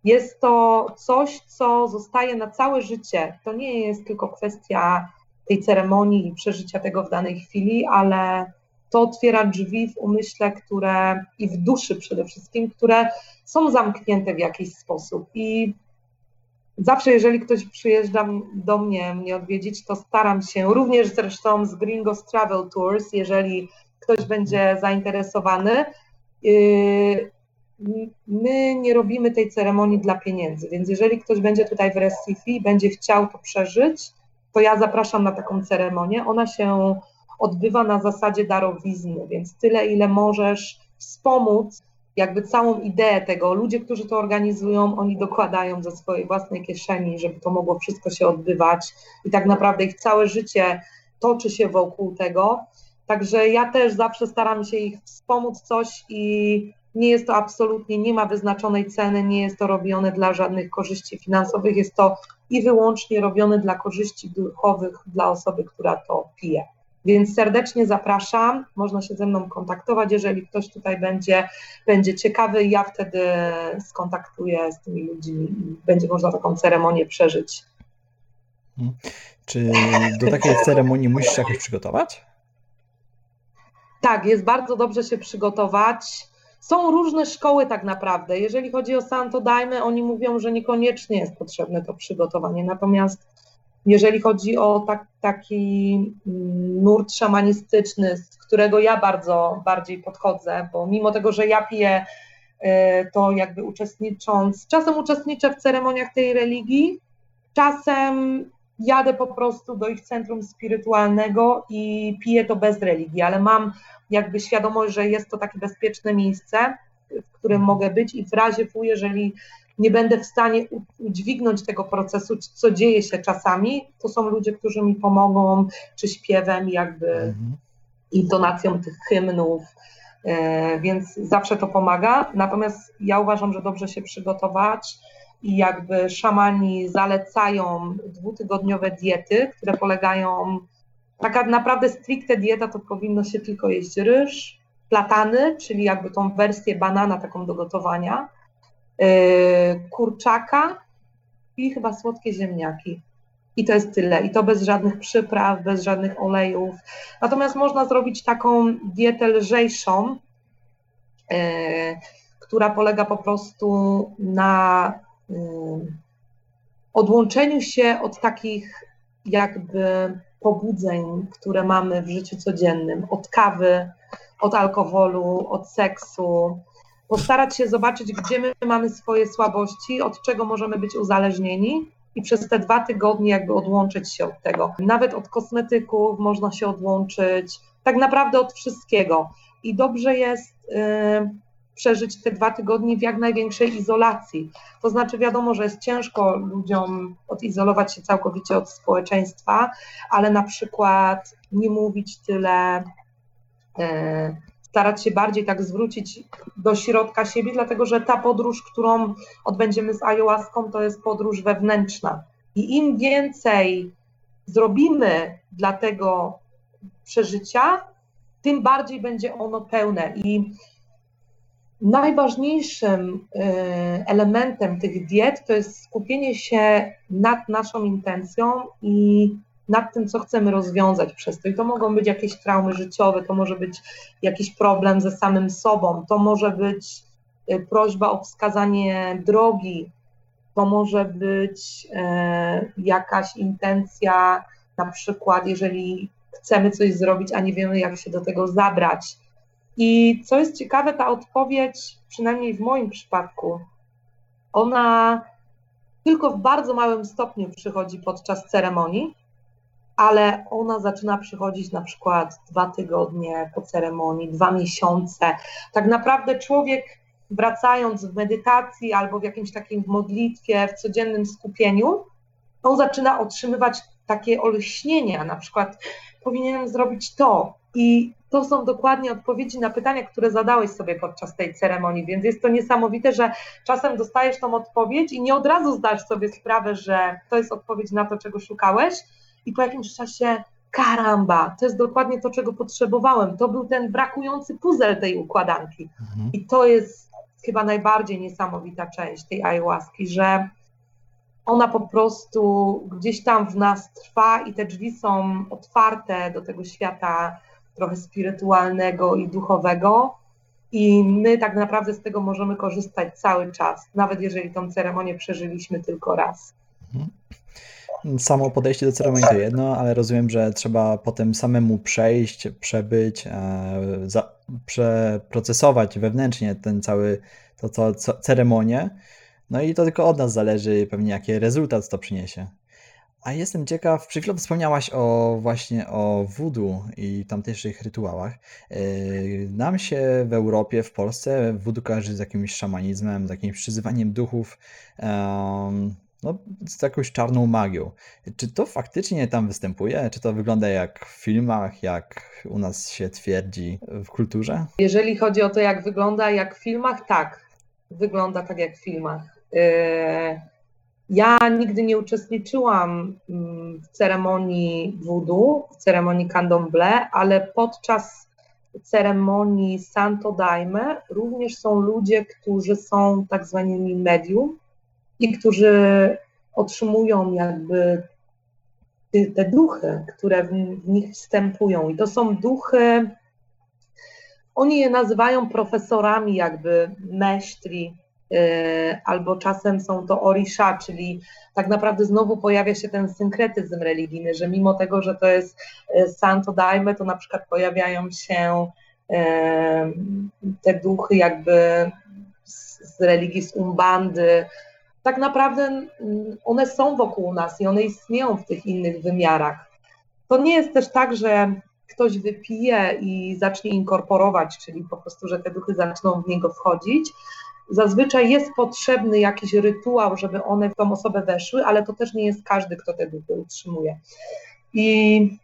jest to coś, co zostaje na całe życie. To nie jest tylko kwestia tej ceremonii i przeżycia tego w danej chwili, ale to otwiera drzwi w umyśle, które i w duszy przede wszystkim, które są zamknięte w jakiś sposób. I zawsze, jeżeli ktoś przyjeżdża do mnie, mnie odwiedzić, to staram się, również zresztą z Gringos Travel Tours, jeżeli ktoś będzie zainteresowany, yy, my nie robimy tej ceremonii dla pieniędzy, więc jeżeli ktoś będzie tutaj w Recife i będzie chciał to przeżyć, to ja zapraszam na taką ceremonię. Ona się odbywa na zasadzie darowizny, więc tyle, ile możesz wspomóc jakby całą ideę tego. Ludzie, którzy to organizują, oni dokładają ze swojej własnej kieszeni, żeby to mogło wszystko się odbywać i tak naprawdę ich całe życie toczy się wokół tego. Także ja też zawsze staram się ich wspomóc coś i nie jest to absolutnie, nie ma wyznaczonej ceny, nie jest to robione dla żadnych korzyści finansowych, jest to i wyłącznie robione dla korzyści duchowych dla osoby, która to pije. Więc serdecznie zapraszam, można się ze mną kontaktować, jeżeli ktoś tutaj będzie, będzie ciekawy, ja wtedy skontaktuję z tymi ludźmi i będzie można taką ceremonię przeżyć. Mhm. Czy do takiej ceremonii musisz się jakoś przygotować? Tak, jest bardzo dobrze się przygotować. Są różne szkoły tak naprawdę. Jeżeli chodzi o Santo Daime, oni mówią, że niekoniecznie jest potrzebne to przygotowanie. Natomiast jeżeli chodzi o tak, taki mm, nurt szamanistyczny, z którego ja bardzo bardziej podchodzę, bo mimo tego, że ja piję, y, to jakby uczestnicząc, czasem uczestniczę w ceremoniach tej religii, czasem jadę po prostu do ich centrum spirytualnego i piję to bez religii, ale mam jakby świadomość, że jest to takie bezpieczne miejsce, w którym mogę być i w razie W, jeżeli nie będę w stanie udźwignąć tego procesu, co dzieje się czasami, to są ludzie, którzy mi pomogą, czy śpiewem, jakby mhm. intonacją tych hymnów, e, więc zawsze to pomaga. Natomiast ja uważam, że dobrze się przygotować i jakby szamani zalecają dwutygodniowe diety, które polegają, taka naprawdę stricte dieta to powinno się tylko jeść ryż, platany, czyli jakby tą wersję banana taką do gotowania, kurczaka i chyba słodkie ziemniaki. I to jest tyle. I to bez żadnych przypraw, bez żadnych olejów. Natomiast można zrobić taką dietę lżejszą, yy, która polega po prostu na yy, odłączeniu się od takich jakby pobudzeń, które mamy w życiu codziennym, od kawy, od alkoholu, od seksu. Postarać się zobaczyć, gdzie my mamy swoje słabości, od czego możemy być uzależnieni i przez te dwa tygodnie jakby odłączyć się od tego. Nawet od kosmetyków można się odłączyć, tak naprawdę od wszystkiego. I dobrze jest yy, przeżyć te dwa tygodnie w jak największej izolacji. To znaczy, wiadomo, że jest ciężko ludziom odizolować się całkowicie od społeczeństwa, ale na przykład nie mówić tyle, yy, starać się bardziej tak zwrócić do środka siebie, dlatego że ta podróż, którą odbędziemy z ayahuaską, to jest podróż wewnętrzna. I im więcej zrobimy dla tego przeżycia, tym bardziej będzie ono pełne. I najważniejszym y, elementem tych diet to jest skupienie się nad naszą intencją i nad tym, co chcemy rozwiązać przez to. I to mogą być jakieś traumy życiowe, to może być jakiś problem ze samym sobą, to może być y, prośba o wskazanie drogi, to może być e, jakaś intencja, na przykład, jeżeli chcemy coś zrobić, a nie wiemy, jak się do tego zabrać. I co jest ciekawe, ta odpowiedź, przynajmniej w moim przypadku, ona tylko w bardzo małym stopniu przychodzi podczas ceremonii, ale ona zaczyna przychodzić na przykład dwa tygodnie po ceremonii, dwa miesiące. Tak naprawdę człowiek wracając w medytacji albo w jakimś takim modlitwie, w codziennym skupieniu, on zaczyna otrzymywać takie olśnienia, na przykład powinienem zrobić to. I to są dokładnie odpowiedzi na pytania, które zadałeś sobie podczas tej ceremonii, więc jest to niesamowite, że czasem dostajesz tą odpowiedź i nie od razu zdasz sobie sprawę, że to jest odpowiedź na to, czego szukałeś, i po jakimś czasie karamba, to jest dokładnie to, czego potrzebowałem. To był ten brakujący puzzle tej układanki. Mhm. I to jest chyba najbardziej niesamowita część tej ayahuaski, że ona po prostu gdzieś tam w nas trwa i te drzwi są otwarte do tego świata trochę spirytualnego i duchowego. I my tak naprawdę z tego możemy korzystać cały czas, nawet jeżeli tą ceremonię przeżyliśmy tylko raz. Mhm samo podejście do ceremonii to jedno, ale rozumiem, że trzeba potem samemu przejść, przebyć, e, za, przeprocesować wewnętrznie ten cały, to co, co, ceremonię. No i to tylko od nas zależy pewnie, jaki rezultat to przyniesie. A jestem ciekaw, przed wspomniałaś o właśnie o voodoo i tamtejszych rytuałach. E, nam się w Europie, w Polsce voodoo kojarzy z jakimś szamanizmem, z jakimś przyzywaniem duchów no, z jakąś czarną magią. Czy to faktycznie tam występuje? Czy to wygląda jak w filmach, jak u nas się twierdzi w kulturze? Jeżeli chodzi o to, jak wygląda jak w filmach, tak. Wygląda tak jak w filmach. Yy, ja nigdy nie uczestniczyłam mm, w ceremonii voodoo, w ceremonii candomblé, ale podczas ceremonii Santo Daime również są ludzie, którzy są tak zwanymi medium, i którzy otrzymują jakby te duchy, które w, nich wstępują. I to są duchy, oni je nazywają profesorami jakby mesztri, yy, albo czasem są to orisha, czyli tak naprawdę znowu pojawia się ten synkretyzm religijny, że mimo tego, że to jest y, Santo Daime, to na przykład pojawiają się yy, te duchy jakby z religii, z Umbandy, tak naprawdę mm, one są wokół nas i one istnieją w tych innych wymiarach. To nie jest też tak, że ktoś wypije i zacznie inkorporować, czyli po prostu, że te duchy zaczną w niego wchodzić. Zazwyczaj jest potrzebny jakiś rytuał, żeby one w tą osobę weszły, ale to też nie jest każdy, kto te duchy utrzymuje. I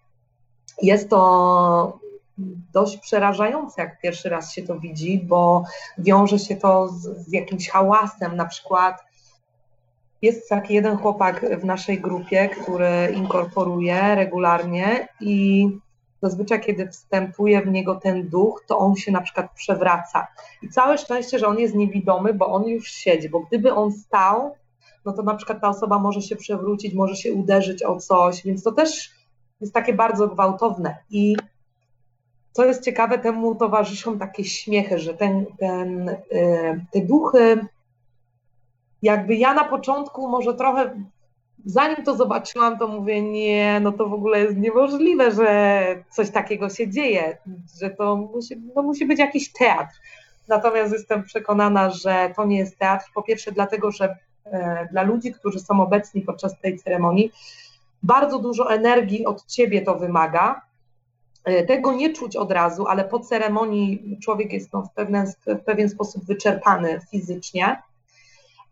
jest to dość przerażające, jak pierwszy raz się to widzi, bo wiąże się to z, z jakimś hałasem, na przykład jest taki jeden chłopak w naszej grupie, który inkorporuje regularnie i zazwyczaj, kiedy wstępuje w niego ten duch, to on się na przykład przewraca. I całe szczęście, że on jest niewidomy, bo on już siedzi, bo gdyby on stał, no to na przykład ta osoba może się przewrócić, może się uderzyć o coś, więc to też jest takie bardzo gwałtowne. I co jest ciekawe, temu towarzyszą takie śmiechy, że ten, ten, y, te duchy jakby ja na początku może trochę zanim to zobaczyłam, to mówię, nie, no to w ogóle jest niemożliwe, że coś takiego się dzieje, że to musi, no musi być jakiś teatr. Natomiast jestem przekonana, że to nie jest teatr. Po pierwsze, dlatego, że e, dla ludzi, którzy są obecni podczas tej ceremonii, bardzo dużo energii od ciebie to wymaga. E, tego nie czuć od razu, ale po ceremonii człowiek jest no, w, pewien, w pewien sposób wyczerpany fizycznie,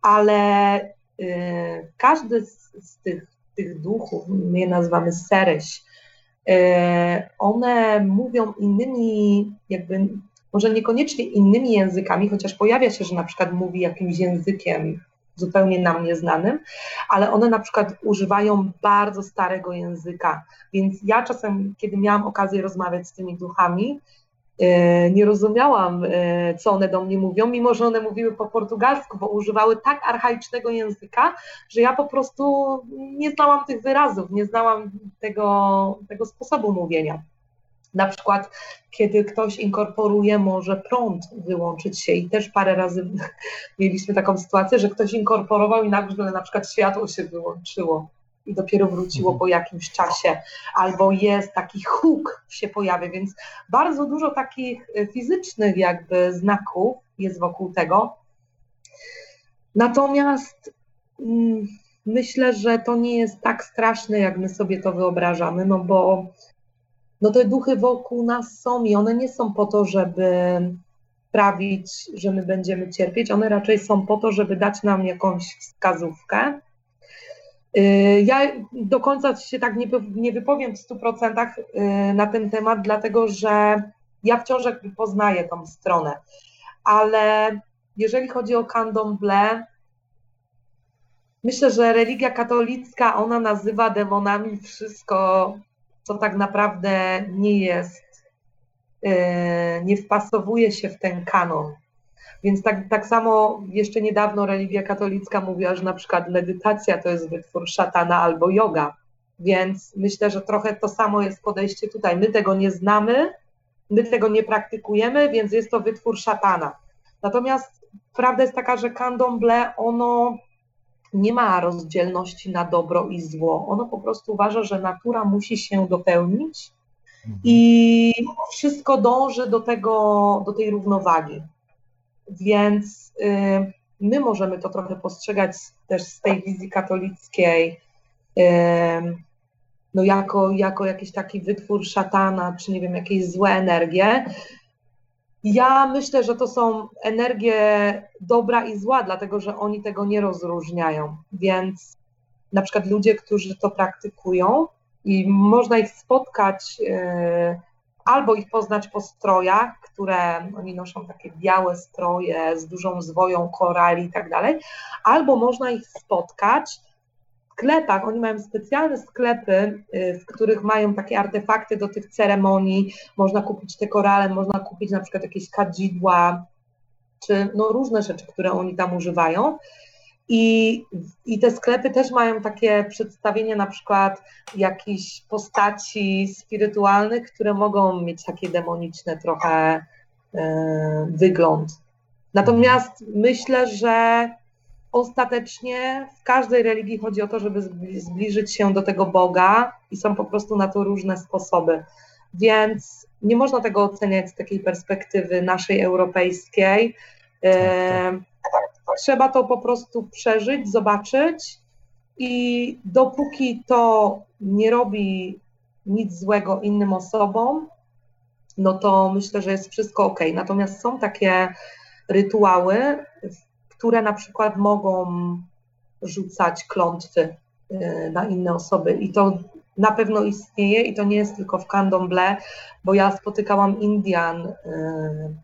ale y, każdy z, tych, tych duchów, my je nazywamy sereś, y, one mówią innymi, jakby może niekoniecznie innymi językami, chociaż pojawia się, że na przykład mówi jakimś językiem zupełnie nam nieznanym, ale one na przykład używają bardzo starego języka. Więc ja czasem, kiedy miałam okazję rozmawiać z tymi duchami, nie rozumiałam, e, co one do mnie mówią, mimo że one mówiły po portugalsku, bo używały tak archaicznego języka, że ja po prostu nie znałam tych wyrazów, nie znałam tego, tego sposobu mówienia. Na przykład, kiedy ktoś inkorporuje, może prąd wyłączyć się i też parę razy mieliśmy taką sytuację, że ktoś inkorporował i nagle na przykład światło się wyłączyło i dopiero wróciło mhm. po jakimś czasie, albo jest taki huk się pojawia, więc bardzo dużo takich e, fizycznych jakby znaków jest wokół tego. Natomiast mm, myślę, że to nie jest tak straszne, jak my sobie to wyobrażamy, no bo no te duchy wokół nas są i one nie są po to, żeby sprawić, że my będziemy cierpieć, one raczej są po to, żeby dać nam jakąś wskazówkę. Y, ja do końca się tak nie, wypowiem w 100% y, na ten temat, dlatego że ja wciąż jakby poznaję tą stronę, ale jeżeli chodzi o candomblé, myślę, że religia katolicka, ona nazywa demonami wszystko, co tak naprawdę nie jest, e, nie wpasowuje się w ten kanon. Więc tak, tak samo jeszcze niedawno religia katolicka mówiła, że na przykład medytacja to jest wytwór szatana albo yoga. Więc myślę, że trochę to samo jest podejście tutaj. My tego nie znamy, my tego nie praktykujemy, więc jest to wytwór szatana. Natomiast prawda jest taka, że candomblé, ono nie ma rozdzielności na dobro i zło. Ono po prostu uważa, że natura musi się dopełnić mhm. i wszystko dąży do tego, do tej równowagi. Więc y, my możemy to trochę postrzegać też z tej wizji katolickiej, y, no jako, jako jakiś taki wytwór szatana, czy nie wiem, jakieś złe energie. Ja myślę, że to są energie dobra i zła, dlatego że oni tego nie rozróżniają. Więc na przykład ludzie, którzy to praktykują i można ich spotkać yy, albo ich poznać po strojach, które oni noszą takie białe stroje z dużą zwoją korali i tak dalej, albo można ich spotkać sklepach, oni mają specjalne sklepy, y, w których mają takie artefakty do tych ceremonii, można kupić te korale, można kupić na przykład jakieś kadzidła, czy no różne rzeczy, które oni tam używają. I, I te sklepy też mają takie przedstawienie na przykład jakichś postaci spirytualnych, które mogą mieć takie demoniczne trochę e, wygląd. Natomiast myślę, że ostatecznie w każdej religii chodzi o to, żeby zbliżyć się do tego Boga i są po prostu na to różne sposoby. Więc nie można tego oceniać z takiej perspektywy naszej europejskiej. E, trzeba to po prostu przeżyć, zobaczyć i dopóki to nie robi nic złego innym osobom, no to myślę, że jest wszystko ok. Natomiast są takie rytuały, które na przykład mogą rzucać klątwy y, na inne osoby. I to na pewno istnieje i to nie jest tylko w candomblé, bo ja spotykałam Indian, y,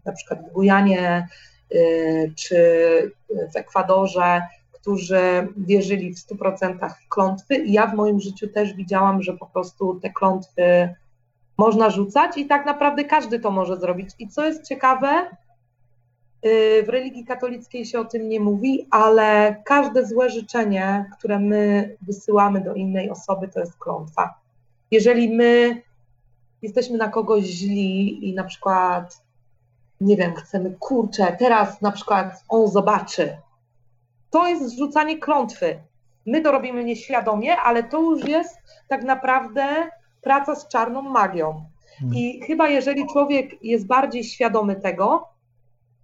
na przykład w Gujanie czy w Ekwadorze, którzy wierzyli w 100% w klątwy i ja w moim życiu też widziałam, że po prostu te klątwy można rzucać i tak naprawdę każdy to może zrobić. I co jest ciekawe, Y, w religii katolickiej się o tym nie mówi, ale każde złe życzenie, które my wysyłamy do innej osoby, to jest klątwa. Jeżeli my jesteśmy na kogoś źli i na przykład, nie wiem, chcemy, kurczę, teraz na przykład on zobaczy, to jest zrzucanie klątwy. My to robimy nieświadomie, ale to już jest tak naprawdę praca z czarną magią. Hmm. I chyba jeżeli człowiek jest bardziej świadomy tego,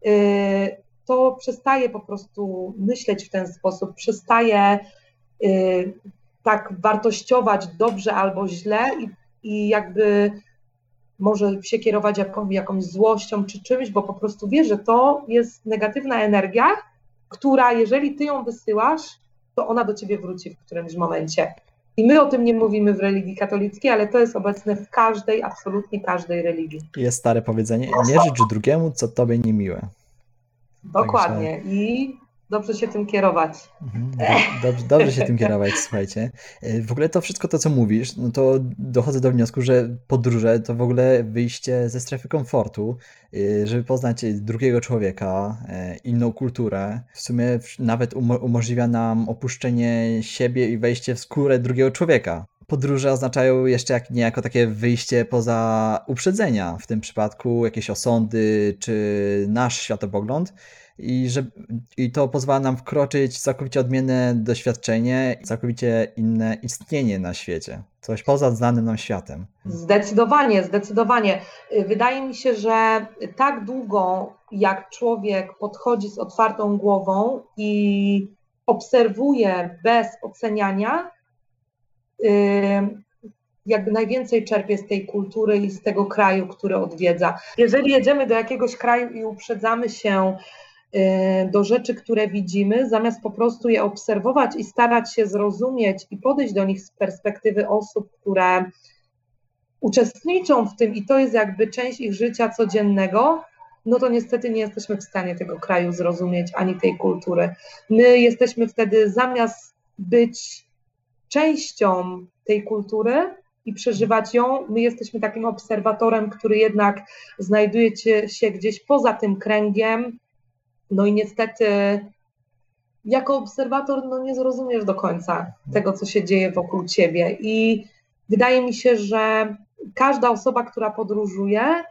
y, to przestaje po prostu myśleć w ten sposób, przestaje y, tak wartościować dobrze albo źle i, i jakby może się kierować jaką, jakąś złością czy czymś, bo po prostu wie, że to jest negatywna energia, która jeżeli ty ją wysyłasz, to ona do ciebie wróci w którymś momencie. I my o tym nie mówimy w religii katolickiej, ale to jest obecne w każdej, absolutnie każdej religii. Jest stare powiedzenie, nie życz drugiemu, co tobie niemiłe. Dokładnie. I dobrze się tym kierować. Mhm, do- Dobrze, dobrze się tym kierować, słuchajcie. E, W ogóle to wszystko to, co mówisz, no to dochodzę do wniosku, że podróże to w ogóle wyjście ze strefy komfortu, e, żeby poznać drugiego człowieka, e, inną kulturę. W sumie nawet umo- umożliwia nam opuszczenie siebie i wejście w skórę drugiego człowieka. Podróże oznaczają jeszcze jak niejako takie wyjście poza uprzedzenia, w tym przypadku jakieś osądy czy nasz światopogląd. I, że, I to pozwala nam wkroczyć w całkowicie odmienne doświadczenie, całkowicie inne istnienie na świecie. Coś poza znanym nam światem. Zdecydowanie, zdecydowanie. Y, Wydaje mi się, że tak długo, jak człowiek podchodzi z otwartą głową i obserwuje bez oceniania, y, jakby najwięcej czerpie z tej kultury i z tego kraju, który odwiedza. Jeżeli jedziemy do jakiegoś kraju i uprzedzamy się do rzeczy, które widzimy, zamiast po prostu je obserwować i starać się zrozumieć i podejść do nich z perspektywy osób, które uczestniczą w tym i to jest jakby część ich życia codziennego, no to niestety nie jesteśmy w stanie tego kraju zrozumieć ani tej kultury. My jesteśmy wtedy zamiast być częścią tej kultury i przeżywać ją, my jesteśmy takim obserwatorem, który jednak znajduje się- się gdzieś poza tym kręgiem. No i niestety jako obserwator no nie zrozumiesz do końca tego, co się dzieje wokół ciebie. I wydaje mi się, że każda osoba, która podróżuje,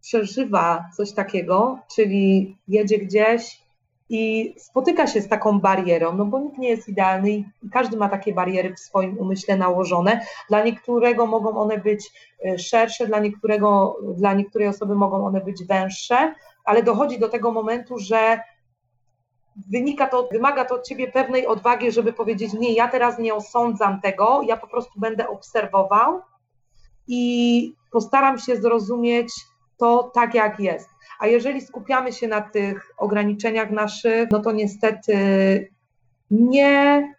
przeżywa coś takiego, czyli jedzie gdzieś i spotyka się z taką barierą, no bo nikt nie jest idealny i każdy ma takie bariery w swoim umyśle nałożone. Dla niektórego mogą one być e, szersze, dla, niektórego, dla niektórej osoby mogą one być węższe, ale dochodzi do tego momentu, że wynika to, wymaga to od ciebie pewnej odwagi, żeby powiedzieć: Nie, ja teraz nie osądzam tego, ja po prostu będę obserwował i postaram się zrozumieć to tak, jak jest. A jeżeli skupiamy się na tych ograniczeniach naszych, no to niestety nie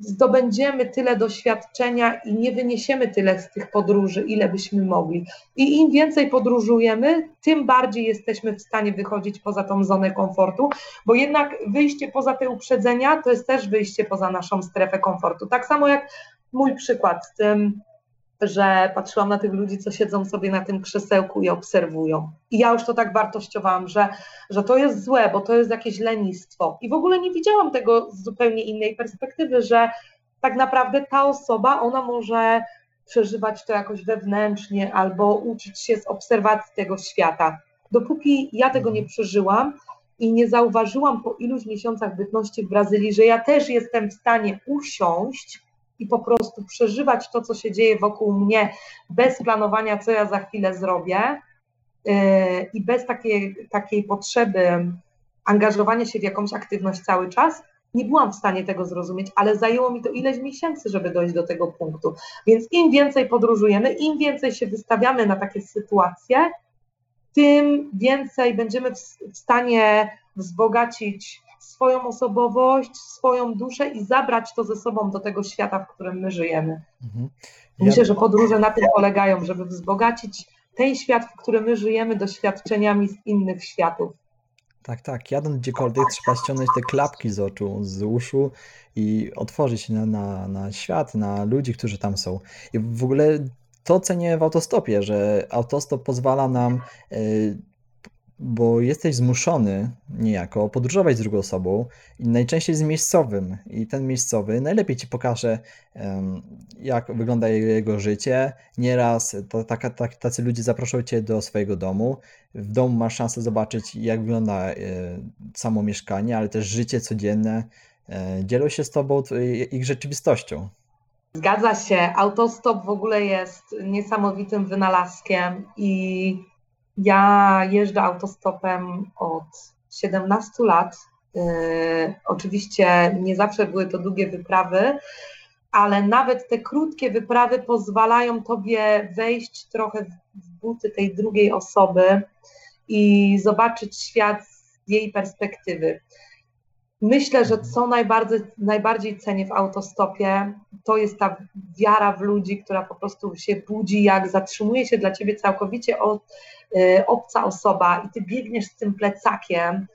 zdobędziemy tyle doświadczenia i nie wyniesiemy tyle z tych podróży, ile byśmy mogli. I im więcej podróżujemy, tym bardziej jesteśmy w stanie wychodzić poza tą zonę komfortu, bo jednak wyjście poza te uprzedzenia to jest też wyjście poza naszą strefę komfortu. Tak samo jak mój przykład z tym, że patrzyłam na tych ludzi, co siedzą sobie na tym krzesełku i obserwują. I ja już to tak wartościowałam, że, że to jest złe, bo to jest jakieś lenistwo. I w ogóle nie widziałam tego z zupełnie innej perspektywy, że tak naprawdę ta osoba, ona może przeżywać to jakoś wewnętrznie albo uczyć się z obserwacji tego świata. Dopóki ja tego nie przeżyłam i nie zauważyłam po iluś miesiącach bytności w Brazylii, że ja też jestem w stanie usiąść i po prostu przeżywać to, co się dzieje wokół mnie, bez planowania, co ja za chwilę zrobię yy, i bez takiej, takiej potrzeby angażowania się w jakąś aktywność cały czas, nie byłam w stanie tego zrozumieć, ale zajęło mi to ileś miesięcy, żeby dojść do tego punktu. Więc im więcej podróżujemy, im więcej się wystawiamy na takie sytuacje, tym więcej będziemy w stanie wzbogacić swoją osobowość, swoją duszę i zabrać to ze sobą do tego świata, w którym my żyjemy. Mhm. Ja, Myślę, że podróże na tym polegają, żeby wzbogacić ten świat, w którym my żyjemy, doświadczeniami z innych światów. tak, tak. Jadąc gdziekolwiek trzeba ściągnąć te klapki z oczu, z uszu i otworzyć się na, na, na świat, na ludzi, którzy tam są. I w ogóle to cenię w autostopie, że autostop pozwala nam, y, bo jesteś zmuszony niejako podróżować z drugą osobą i najczęściej z miejscowym. I ten miejscowy najlepiej ci pokaże, jak wygląda jego życie. Nieraz to, taka, tak, tacy ludzie zaproszą cię do swojego domu. W domu masz szansę zobaczyć, jak wygląda e, samo mieszkanie, ale też życie codzienne e, dzielą się z tobą t- ich rzeczywistością. Zgadza się. Autostop w ogóle jest niesamowitym wynalazkiem i ja jeżdżę autostopem od 17 lat. Yy, oczywiście nie zawsze były to długie wyprawy, ale nawet te krótkie wyprawy pozwalają tobie wejść trochę w- buty tej drugiej osoby i zobaczyć świat z jej perspektywy. Myślę, że co najbardziej, najbardziej cenię w autostopie, to jest ta wiara w ludzi, która po prostu się budzi, jak zatrzymuje się dla ciebie całkowicie o, y, obca osoba i ty biegniesz z tym plecakiem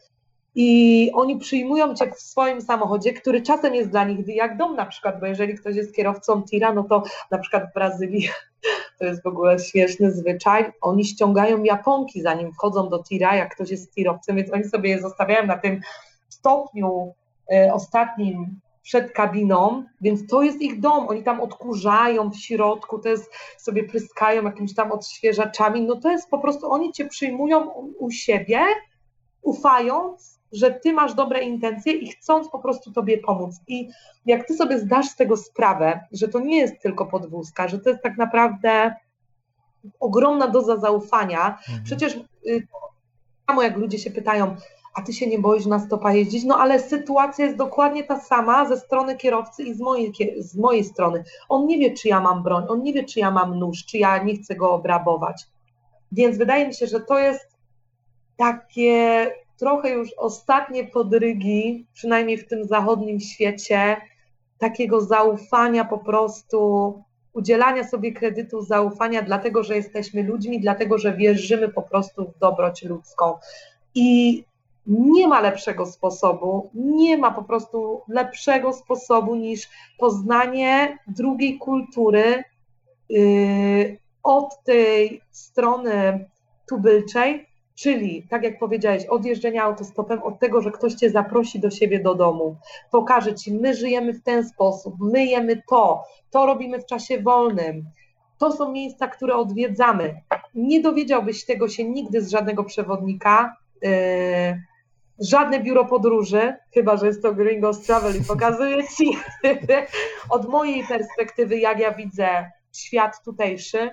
i oni przyjmują cię w swoim samochodzie, który czasem jest dla nich jak dom na przykład, bo jeżeli ktoś jest kierowcą tira, no to na przykład w Brazylii to jest w ogóle śmieszny zwyczaj, oni ściągają japonki zanim wchodzą do tira, jak ktoś jest tirowcem, więc oni sobie je zostawiają na tym stopniu e, ostatnim przed kabiną, więc to jest ich dom. Oni tam odkurzają w środku, to jest sobie pryskają jakimiś tam odświeżaczami. No to jest po prostu, oni cię przyjmują u, u siebie, ufając, że ty masz dobre intencje i chcąc po prostu tobie pomóc. I jak ty sobie zdasz z tego sprawę, że to nie jest tylko podwózka, że to jest tak naprawdę ogromna doza zaufania, Przecież y, samo jak ludzie się pytają, a ty się nie boisz na stopa jeździć? No ale sytuacja jest dokładnie ta sama ze strony kierowcy i z mojej, z mojej strony. On nie wie, czy ja mam broń, on nie wie, czy ja mam nóż, czy ja nie chcę go obrabować. Więc wydaje mi się, że to jest takie trochę już ostatnie podrygi, przynajmniej w tym zachodnim świecie, takiego zaufania po prostu, udzielania sobie kredytu zaufania, dlatego że jesteśmy ludźmi, dlatego że wierzymy po prostu w dobroć ludzką. I nie ma lepszego sposobu, nie ma po prostu lepszego sposobu niż poznanie drugiej kultury yy, od tej strony tubylczej, czyli, tak jak powiedziałeś, od jeżdżenia autostopem, od tego, że ktoś cię zaprosi do siebie do domu, pokaże ci, my żyjemy w ten sposób, my jemy to, to robimy w czasie wolnym. To są miejsca, które odwiedzamy. Nie dowiedziałbyś tego się nigdy z żadnego przewodnika, yy, żadne biuro podróży, chyba że jest to Gringos Travel i pokazuje ci od mojej perspektywy, jak ja widzę świat tutejszy.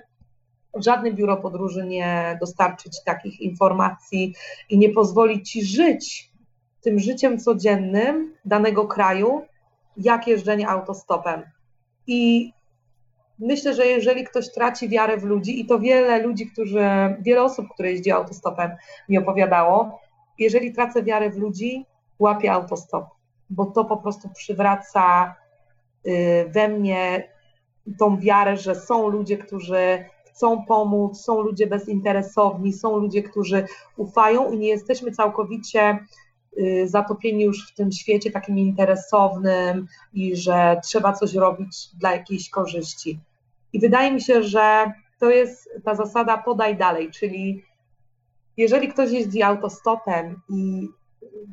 Żadne biuro podróży nie dostarczy ci takich informacji i nie pozwoli ci żyć tym życiem codziennym danego kraju, jak jeżdżenie autostopem. I myślę, że jeżeli ktoś traci wiarę w ludzi, i to wiele ludzi, którzy, wiele osób, które jeździ autostopem, mi opowiadało, jeżeli tracę wiarę w ludzi, łapię autostop, bo to po prostu przywraca y, we mnie tą wiarę, że są ludzie, którzy chcą pomóc, są ludzie bezinteresowni, są ludzie, którzy ufają i nie jesteśmy całkowicie y, zatopieni już w tym świecie takim interesownym i że trzeba coś robić dla jakiejś korzyści. I wydaje mi się, że to jest ta zasada podaj dalej, czyli jeżeli ktoś jeździ autostopem i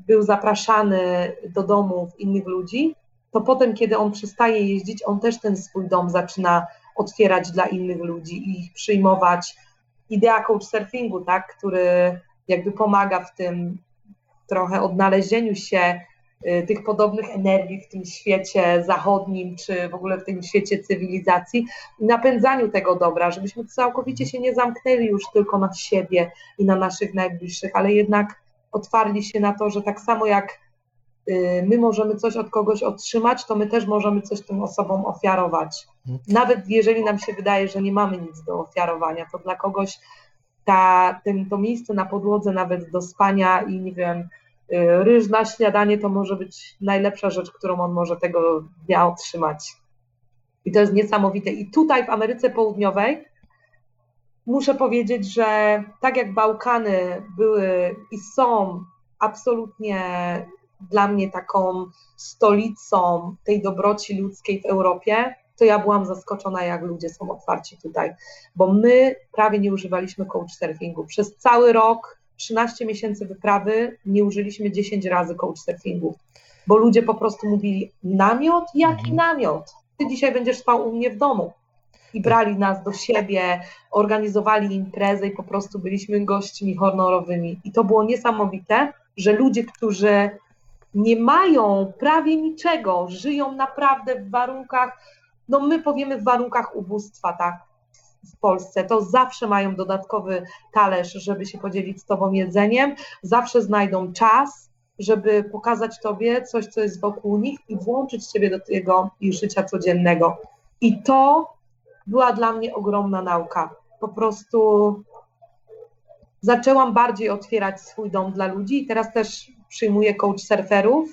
był zapraszany do domów innych ludzi, to potem, kiedy on przestaje jeździć, on też ten swój dom zaczyna otwierać dla innych ludzi i ich przyjmować. Idea couchsurfingu, tak, który jakby pomaga w tym trochę odnalezieniu się tych podobnych energii w tym świecie zachodnim, czy w ogóle w tym świecie cywilizacji i napędzaniu tego dobra, żebyśmy całkowicie się nie zamknęli już tylko na siebie i na naszych najbliższych, ale jednak otwarli się na to, że tak samo jak y, my możemy coś od kogoś otrzymać, to my też możemy coś tym osobom ofiarować. Mhm. Nawet jeżeli nam się wydaje, że nie mamy nic do ofiarowania, to dla kogoś ta, ten, to miejsce na podłodze nawet do spania i nie wiem, y, ryż na śniadanie to może być najlepsza rzecz, którą on może tego dnia otrzymać. I to jest niesamowite. I tutaj w Ameryce Południowej muszę powiedzieć, że tak jak Bałkany były i są absolutnie dla mnie taką stolicą tej dobroci ludzkiej w Europie, to ja byłam zaskoczona, jak ludzie są otwarci tutaj, bo my prawie nie używaliśmy couchsurfingu. Przez cały rok, 13 miesięcy wyprawy, nie użyliśmy 10 razy couchsurfingu, bo ludzie po prostu mówili: namiot? Jaki Mhm. namiot? Ty dzisiaj będziesz spał u mnie w domu. I brali nas do siebie, organizowali imprezę i po prostu byliśmy gośćmi honorowymi. I to było niesamowite, że ludzie, którzy nie mają prawie niczego, żyją naprawdę w warunkach, no my powiemy w warunkach ubóstwa, tak, w Polsce, to zawsze mają dodatkowy talerz, żeby się podzielić z Tobą jedzeniem, zawsze znajdą czas, żeby pokazać Tobie coś, co jest wokół nich i włączyć Ciebie do tego ich życia codziennego. I to była dla mnie ogromna nauka. Po prostu zaczęłam bardziej otwierać swój dom dla ludzi i teraz też przyjmuję coach surferów.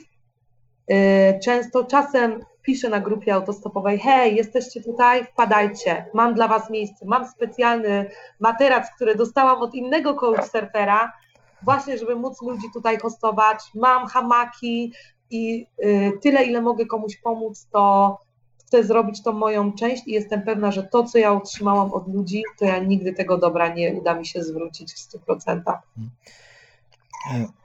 Yy, często czasem piszę na grupie autostopowej: Hej, jesteście tutaj, wpadajcie, mam dla Was miejsce. Mam specjalny materac, który dostałam od innego coach surfera, właśnie, żeby móc ludzi tutaj hostować. Mam hamaki i yy, tyle, ile mogę komuś pomóc, to chcę zrobić tą moją część i jestem pewna, że to, co ja otrzymałam od ludzi, to ja nigdy tego dobra nie uda mi się zwrócić w 100%.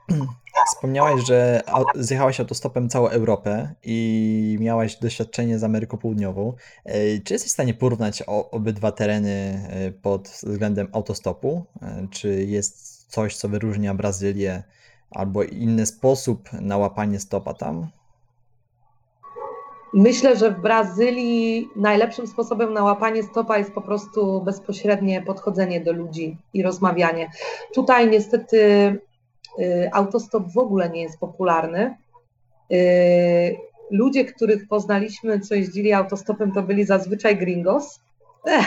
Wspomniałaś, że zjechałaś autostopem całą Europę i miałaś doświadczenie z Ameryką Południową. E, czy jesteś w stanie porównać obydwa tereny e, pod względem autostopu? E, czy jest coś, co wyróżnia Brazylię albo inny sposób na łapanie stopa tam? Myślę, że w Brazylii najlepszym sposobem na łapanie stopa jest po prostu bezpośrednie podchodzenie do ludzi i rozmawianie. Tutaj niestety autostop w ogóle nie jest popularny. Y, ludzie, których poznaliśmy, co jeździli autostopem, to byli zazwyczaj gringos.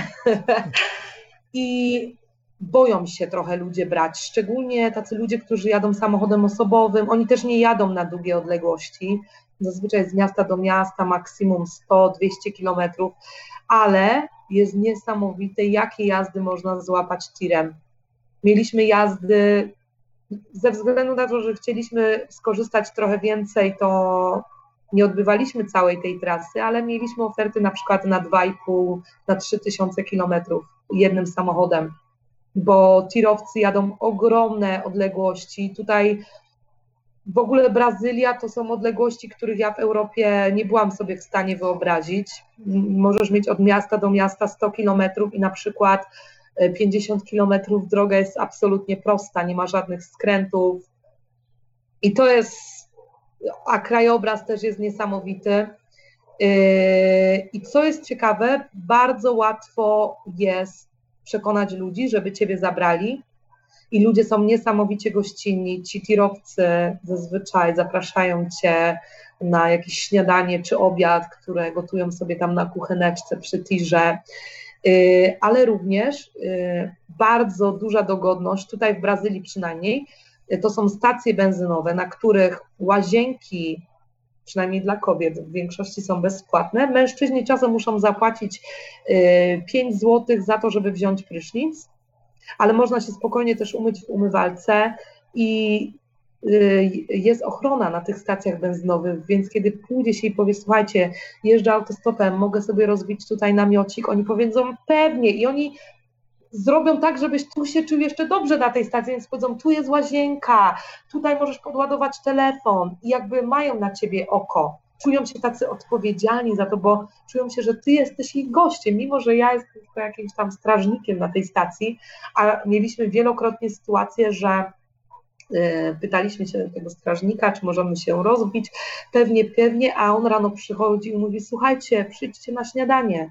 I boją się trochę ludzie brać, szczególnie tacy ludzie, którzy jadą samochodem osobowym. Oni też nie jadą na długie odległości zazwyczaj z miasta do miasta maksimum 100-200 kilometrów, ale jest niesamowite, jakie jazdy można złapać tirem. Mieliśmy jazdy, ze względu na to, że chcieliśmy skorzystać trochę więcej, to nie odbywaliśmy całej tej trasy, ale mieliśmy oferty na przykład na 2,5, na 3000 kilometrów jednym samochodem, bo tirowcy jadą ogromne odległości. Tutaj w ogóle Brazylia to są odległości, których ja w Europie nie byłam sobie w stanie wyobrazić. Możesz mieć od miasta do miasta 100 kilometrów i na przykład 50 e, kilometrów droga jest absolutnie prosta, nie ma żadnych skrętów. I to jest, a krajobraz też jest niesamowity. E, I co jest ciekawe, bardzo łatwo jest przekonać ludzi, żeby Ciebie zabrali, i ludzie są niesamowicie gościnni. Ci tirowcy zazwyczaj zapraszają cię na jakieś śniadanie czy obiad, które gotują sobie tam na kucheneczce przy tirze. Y, ale również y, bardzo duża dogodność, tutaj w Brazylii przynajmniej, y, to są stacje benzynowe, na których łazienki, przynajmniej dla kobiet, w większości są bezpłatne. Mężczyźni czasem muszą zapłacić 5 zł za to, żeby wziąć prysznic, ale można się spokojnie też umyć w umywalce i jest ochrona na tych stacjach benzynowych, więc kiedy pójdzie się i powie, słuchajcie, jeżdżę autostopem, mogę sobie rozbić tutaj namiocik, oni powiedzą pewnie i oni zrobią tak, żebyś tu się czuł jeszcze dobrze na tej stacji, więc powiedzą, tu jest łazienka, tutaj możesz podładować telefon i jakby mają na ciebie oko. Czują się tacy odpowiedzialni za to, bo czują się, że ty jesteś ich gościem, mimo że ja jestem tylko jakimś tam strażnikiem na tej stacji, a mieliśmy wielokrotnie sytuację, że y, pytaliśmy się tego strażnika, czy możemy się rozbić, pewnie, pewnie, a on rano przychodzi i mówi, słuchajcie, przyjdźcie na śniadanie,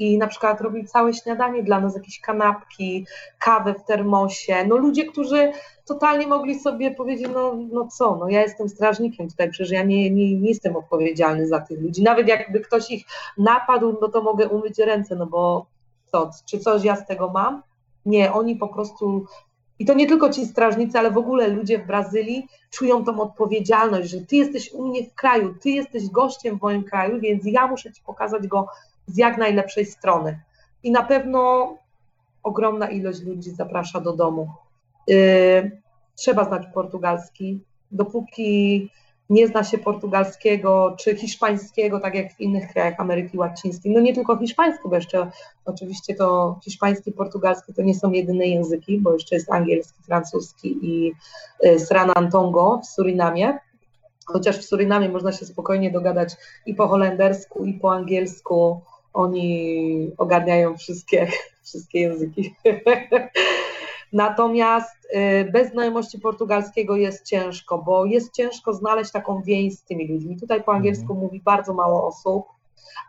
i na przykład robi całe śniadanie dla nas, jakieś kanapki, kawę w termosie. No ludzie, którzy totalnie mogli sobie powiedzieć, no, no co, no ja jestem strażnikiem tutaj, przecież ja nie, nie, nie jestem odpowiedzialny za tych ludzi. Nawet jakby ktoś ich napadł, no to mogę umyć ręce, no bo co, czy coś ja z tego mam? Nie, oni po prostu i to nie tylko ci strażnicy, ale w ogóle ludzie w Brazylii czują tą odpowiedzialność, że ty jesteś u mnie w kraju, ty jesteś gościem w moim kraju, więc ja muszę ci pokazać go z jak najlepszej strony. I na pewno ogromna ilość ludzi zaprasza do domu. Yy, trzeba znać portugalski. Dopóki nie zna się portugalskiego czy hiszpańskiego, tak jak w innych krajach Ameryki Łacińskiej. No nie tylko hiszpański, bo jeszcze oczywiście to hiszpański portugalski to nie są jedyne języki, bo jeszcze jest angielski, francuski i yy, Sranantongo w Surinamie. Chociaż w Surinamie można się spokojnie dogadać i po holendersku, i po angielsku, oni ogarniają wszystkie, wszystkie języki. Natomiast y, bez znajomości portugalskiego jest ciężko, bo jest ciężko znaleźć taką więź z tymi ludźmi. Tutaj po angielsku mówi bardzo mało osób,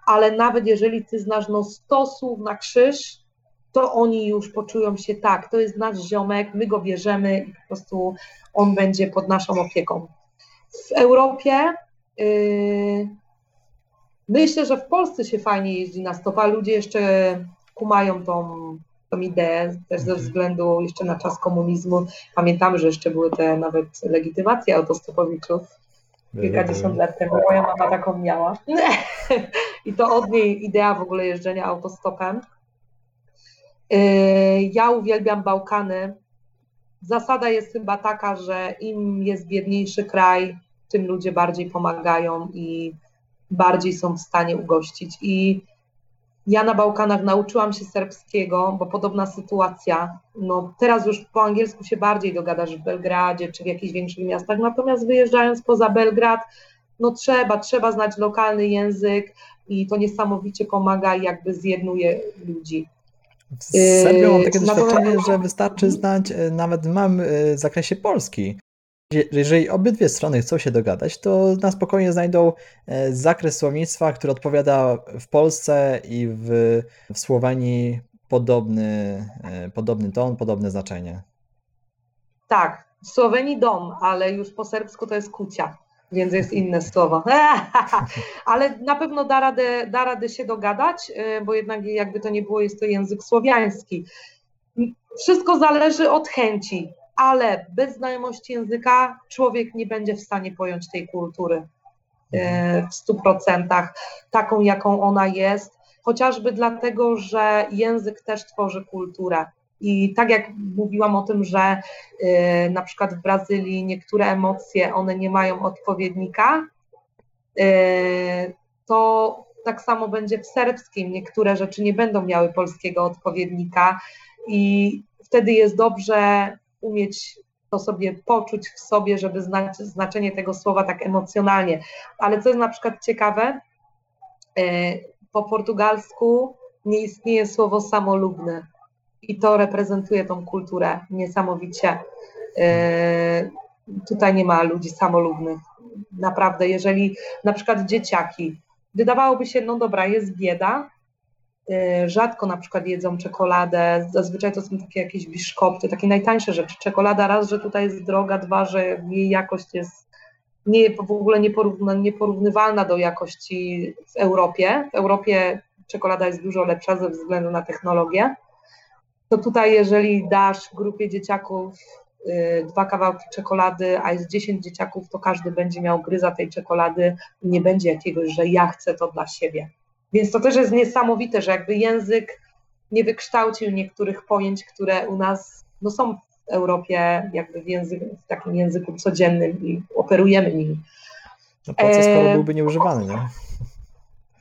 ale nawet jeżeli ty znasz no 100 słów na krzyż, to oni już poczują się tak, to jest nasz ziomek, my go bierzemy i po prostu on będzie pod naszą opieką. W Europie yy, myślę, że w Polsce się fajnie jeździ na stopa, ludzie jeszcze kumają tą, tą ideę, też ze Mhm. względu jeszcze na czas komunizmu. Pamiętamy, że jeszcze były te nawet legitymacje autostopowiczów kilkadziesiąt lat temu. Moja mama taką miała. I to od niej idea w ogóle jeżdżenia autostopem. Yy, Ja uwielbiam Bałkany. Zasada jest chyba taka, że im jest biedniejszy kraj, tym ludzie bardziej pomagają i bardziej są w stanie ugościć. I ja na Bałkanach nauczyłam się serbskiego, bo podobna sytuacja. No, teraz już po angielsku się bardziej dogadasz w Belgradzie czy w jakichś większych miastach, natomiast wyjeżdżając poza Belgrad, no trzeba, trzeba znać lokalny język i to niesamowicie pomaga i jakby zjednuje ludzi. Z Serbią mam takie Yy, doświadczenie, że wystarczy znać e, nawet w małym e, zakresie Polski. Je- Jeżeli obydwie strony chcą się dogadać, to na spokojnie znajdą e, zakres słownictwa, który odpowiada w Polsce i w, w Słowenii podobny, e, podobny ton, podobne znaczenie. Tak, w Słowenii dom, ale już po serbsku to jest kucia, więc jest inne słowo. ale na pewno da radę, da radę się dogadać, y, bo jednak jakby to nie było, jest to język słowiański. Wszystko zależy od chęci, ale bez znajomości języka człowiek nie będzie w stanie pojąć tej kultury y, w stu procentach, taką jaką ona jest, chociażby dlatego, że język też tworzy kulturę. I tak jak mówiłam o tym, że y, na przykład w Brazylii niektóre emocje, one nie mają odpowiednika, y, to tak samo będzie w serbskim. Niektóre rzeczy nie będą miały polskiego odpowiednika i wtedy jest dobrze umieć to sobie poczuć w sobie, żeby znać znaczenie tego słowa tak emocjonalnie. Ale co jest na przykład ciekawe, y, po portugalsku nie istnieje słowo samolubny i to reprezentuje tą kulturę niesamowicie. Yy, Tutaj nie ma ludzi samolubnych. Naprawdę, jeżeli na przykład dzieciaki, wydawałoby się, no dobra, jest bieda, rzadko na przykład jedzą czekoladę, zazwyczaj to są takie jakieś biszkopty, takie najtańsze rzeczy. Czekolada raz, że tutaj jest droga, dwa, że jej jakość jest nie, w ogóle nieporównywalna do jakości w Europie. W Europie czekolada jest dużo lepsza ze względu na technologię to tutaj jeżeli dasz grupie dzieciaków y, dwa kawałki czekolady, a jest 10 dzieciaków, to każdy będzie miał gryza tej czekolady i nie będzie jakiegoś, że ja chcę to dla siebie. Więc to też jest niesamowite, że jakby język nie wykształcił niektórych pojęć, które u nas no, są w Europie jakby w, języku, w takim języku codziennym i operujemy nimi. No po co, skoro byłby nieużywany, nie?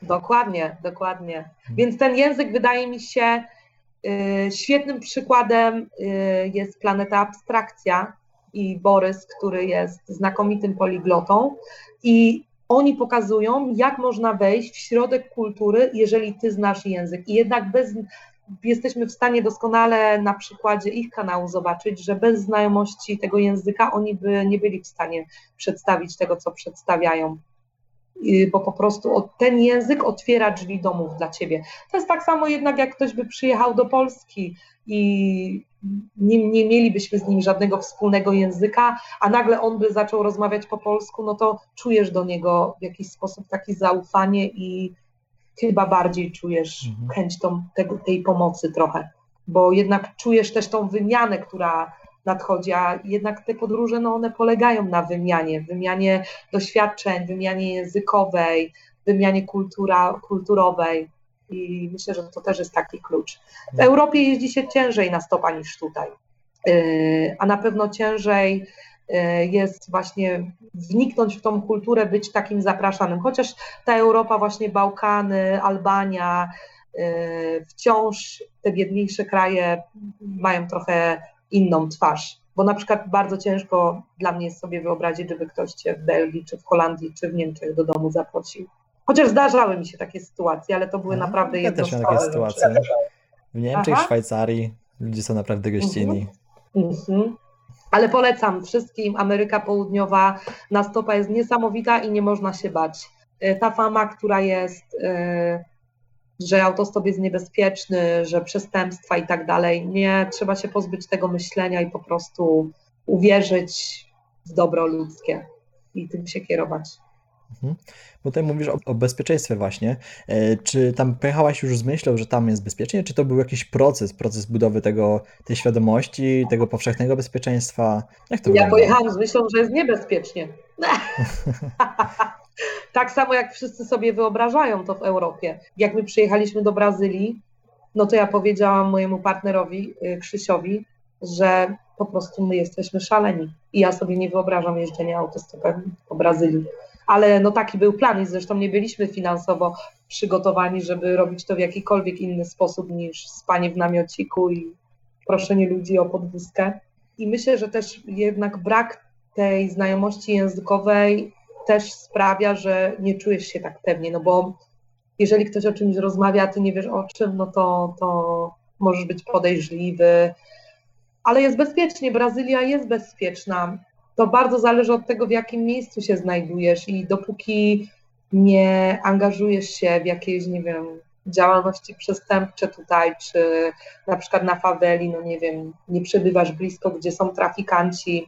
Dokładnie, dokładnie. Więc ten język wydaje mi się y, świetnym przykładem y, jest Planeta Abstrakcja i Borys, który jest znakomitym poliglotą i oni pokazują, jak można wejść w środek kultury, jeżeli ty znasz język. I jednak bez, jesteśmy w stanie doskonale na przykładzie ich kanału zobaczyć, że bez znajomości tego języka oni by nie byli w stanie przedstawić tego, co przedstawiają bo po prostu ten język otwiera drzwi domów dla ciebie. To jest tak samo jednak, jak ktoś by przyjechał do Polski i nie, nie mielibyśmy z nim żadnego wspólnego języka, a nagle on by zaczął rozmawiać po polsku, no to czujesz do niego w jakiś sposób takie zaufanie i chyba bardziej czujesz Mhm. chęć tą, tego, tej pomocy trochę, bo jednak czujesz też tą wymianę, która nadchodzi, a jednak te podróże, no one polegają na wymianie, wymianie doświadczeń, wymianie językowej, wymianie kultura, kulturowej i myślę, że to też jest taki klucz. W Europie jeździ się ciężej na stopa niż tutaj, Yy, a na pewno ciężej yy, jest właśnie wniknąć w tą kulturę, być takim zapraszanym, chociaż ta Europa, właśnie Bałkany, Albania, yy, wciąż te biedniejsze kraje mają trochę inną twarz. Bo na przykład bardzo ciężko dla mnie jest sobie wyobrazić, żeby ktoś cię w Belgii, czy w Holandii, czy w Niemczech do domu zaprosił. Chociaż zdarzały mi się takie sytuacje, ale to były No, naprawdę ja też miałem jednostkowe takie sytuacje. W Niemczech, Aha. Szwajcarii ludzie są naprawdę gościnni. Mhm. Ale polecam wszystkim, Ameryka Południowa na stopa jest niesamowita i nie można się bać. Y, Ta fama, która jest, y, że autostop jest niebezpieczny, że przestępstwa i tak dalej, nie, trzeba się pozbyć tego myślenia i po prostu uwierzyć w dobro ludzkie i tym się kierować. Mhm. Bo tutaj mówisz o, o bezpieczeństwie właśnie. E, Czy tam pojechałaś już z myślą, że tam jest bezpiecznie, czy to był jakiś proces, proces budowy tego, tej świadomości, tego powszechnego bezpieczeństwa? Jak to Ja wyglądało? pojechałam z myślą, że jest niebezpiecznie. tak samo jak wszyscy sobie wyobrażają to w Europie. Jak my przyjechaliśmy do Brazylii, no to ja powiedziałam mojemu partnerowi y, Krzysiowi, że po prostu my jesteśmy szaleni i ja sobie nie wyobrażam jeżdżenia autostopem po Brazylii. Ale no taki był plan i zresztą nie byliśmy finansowo przygotowani, żeby robić to w jakikolwiek inny sposób niż spanie w namiociku i proszenie ludzi o podwózkę. I myślę, że też jednak brak tej znajomości językowej też sprawia, że nie czujesz się tak pewnie, no bo jeżeli ktoś o czymś rozmawia, a ty nie wiesz o czym, no to, to możesz być podejrzliwy, ale jest bezpiecznie, Brazylia jest bezpieczna. To bardzo zależy od tego, w jakim miejscu się znajdujesz i dopóki nie angażujesz się w jakieś, nie wiem, działalności przestępcze tutaj, czy na przykład na faweli, no nie wiem, nie przebywasz blisko, gdzie są trafikanci,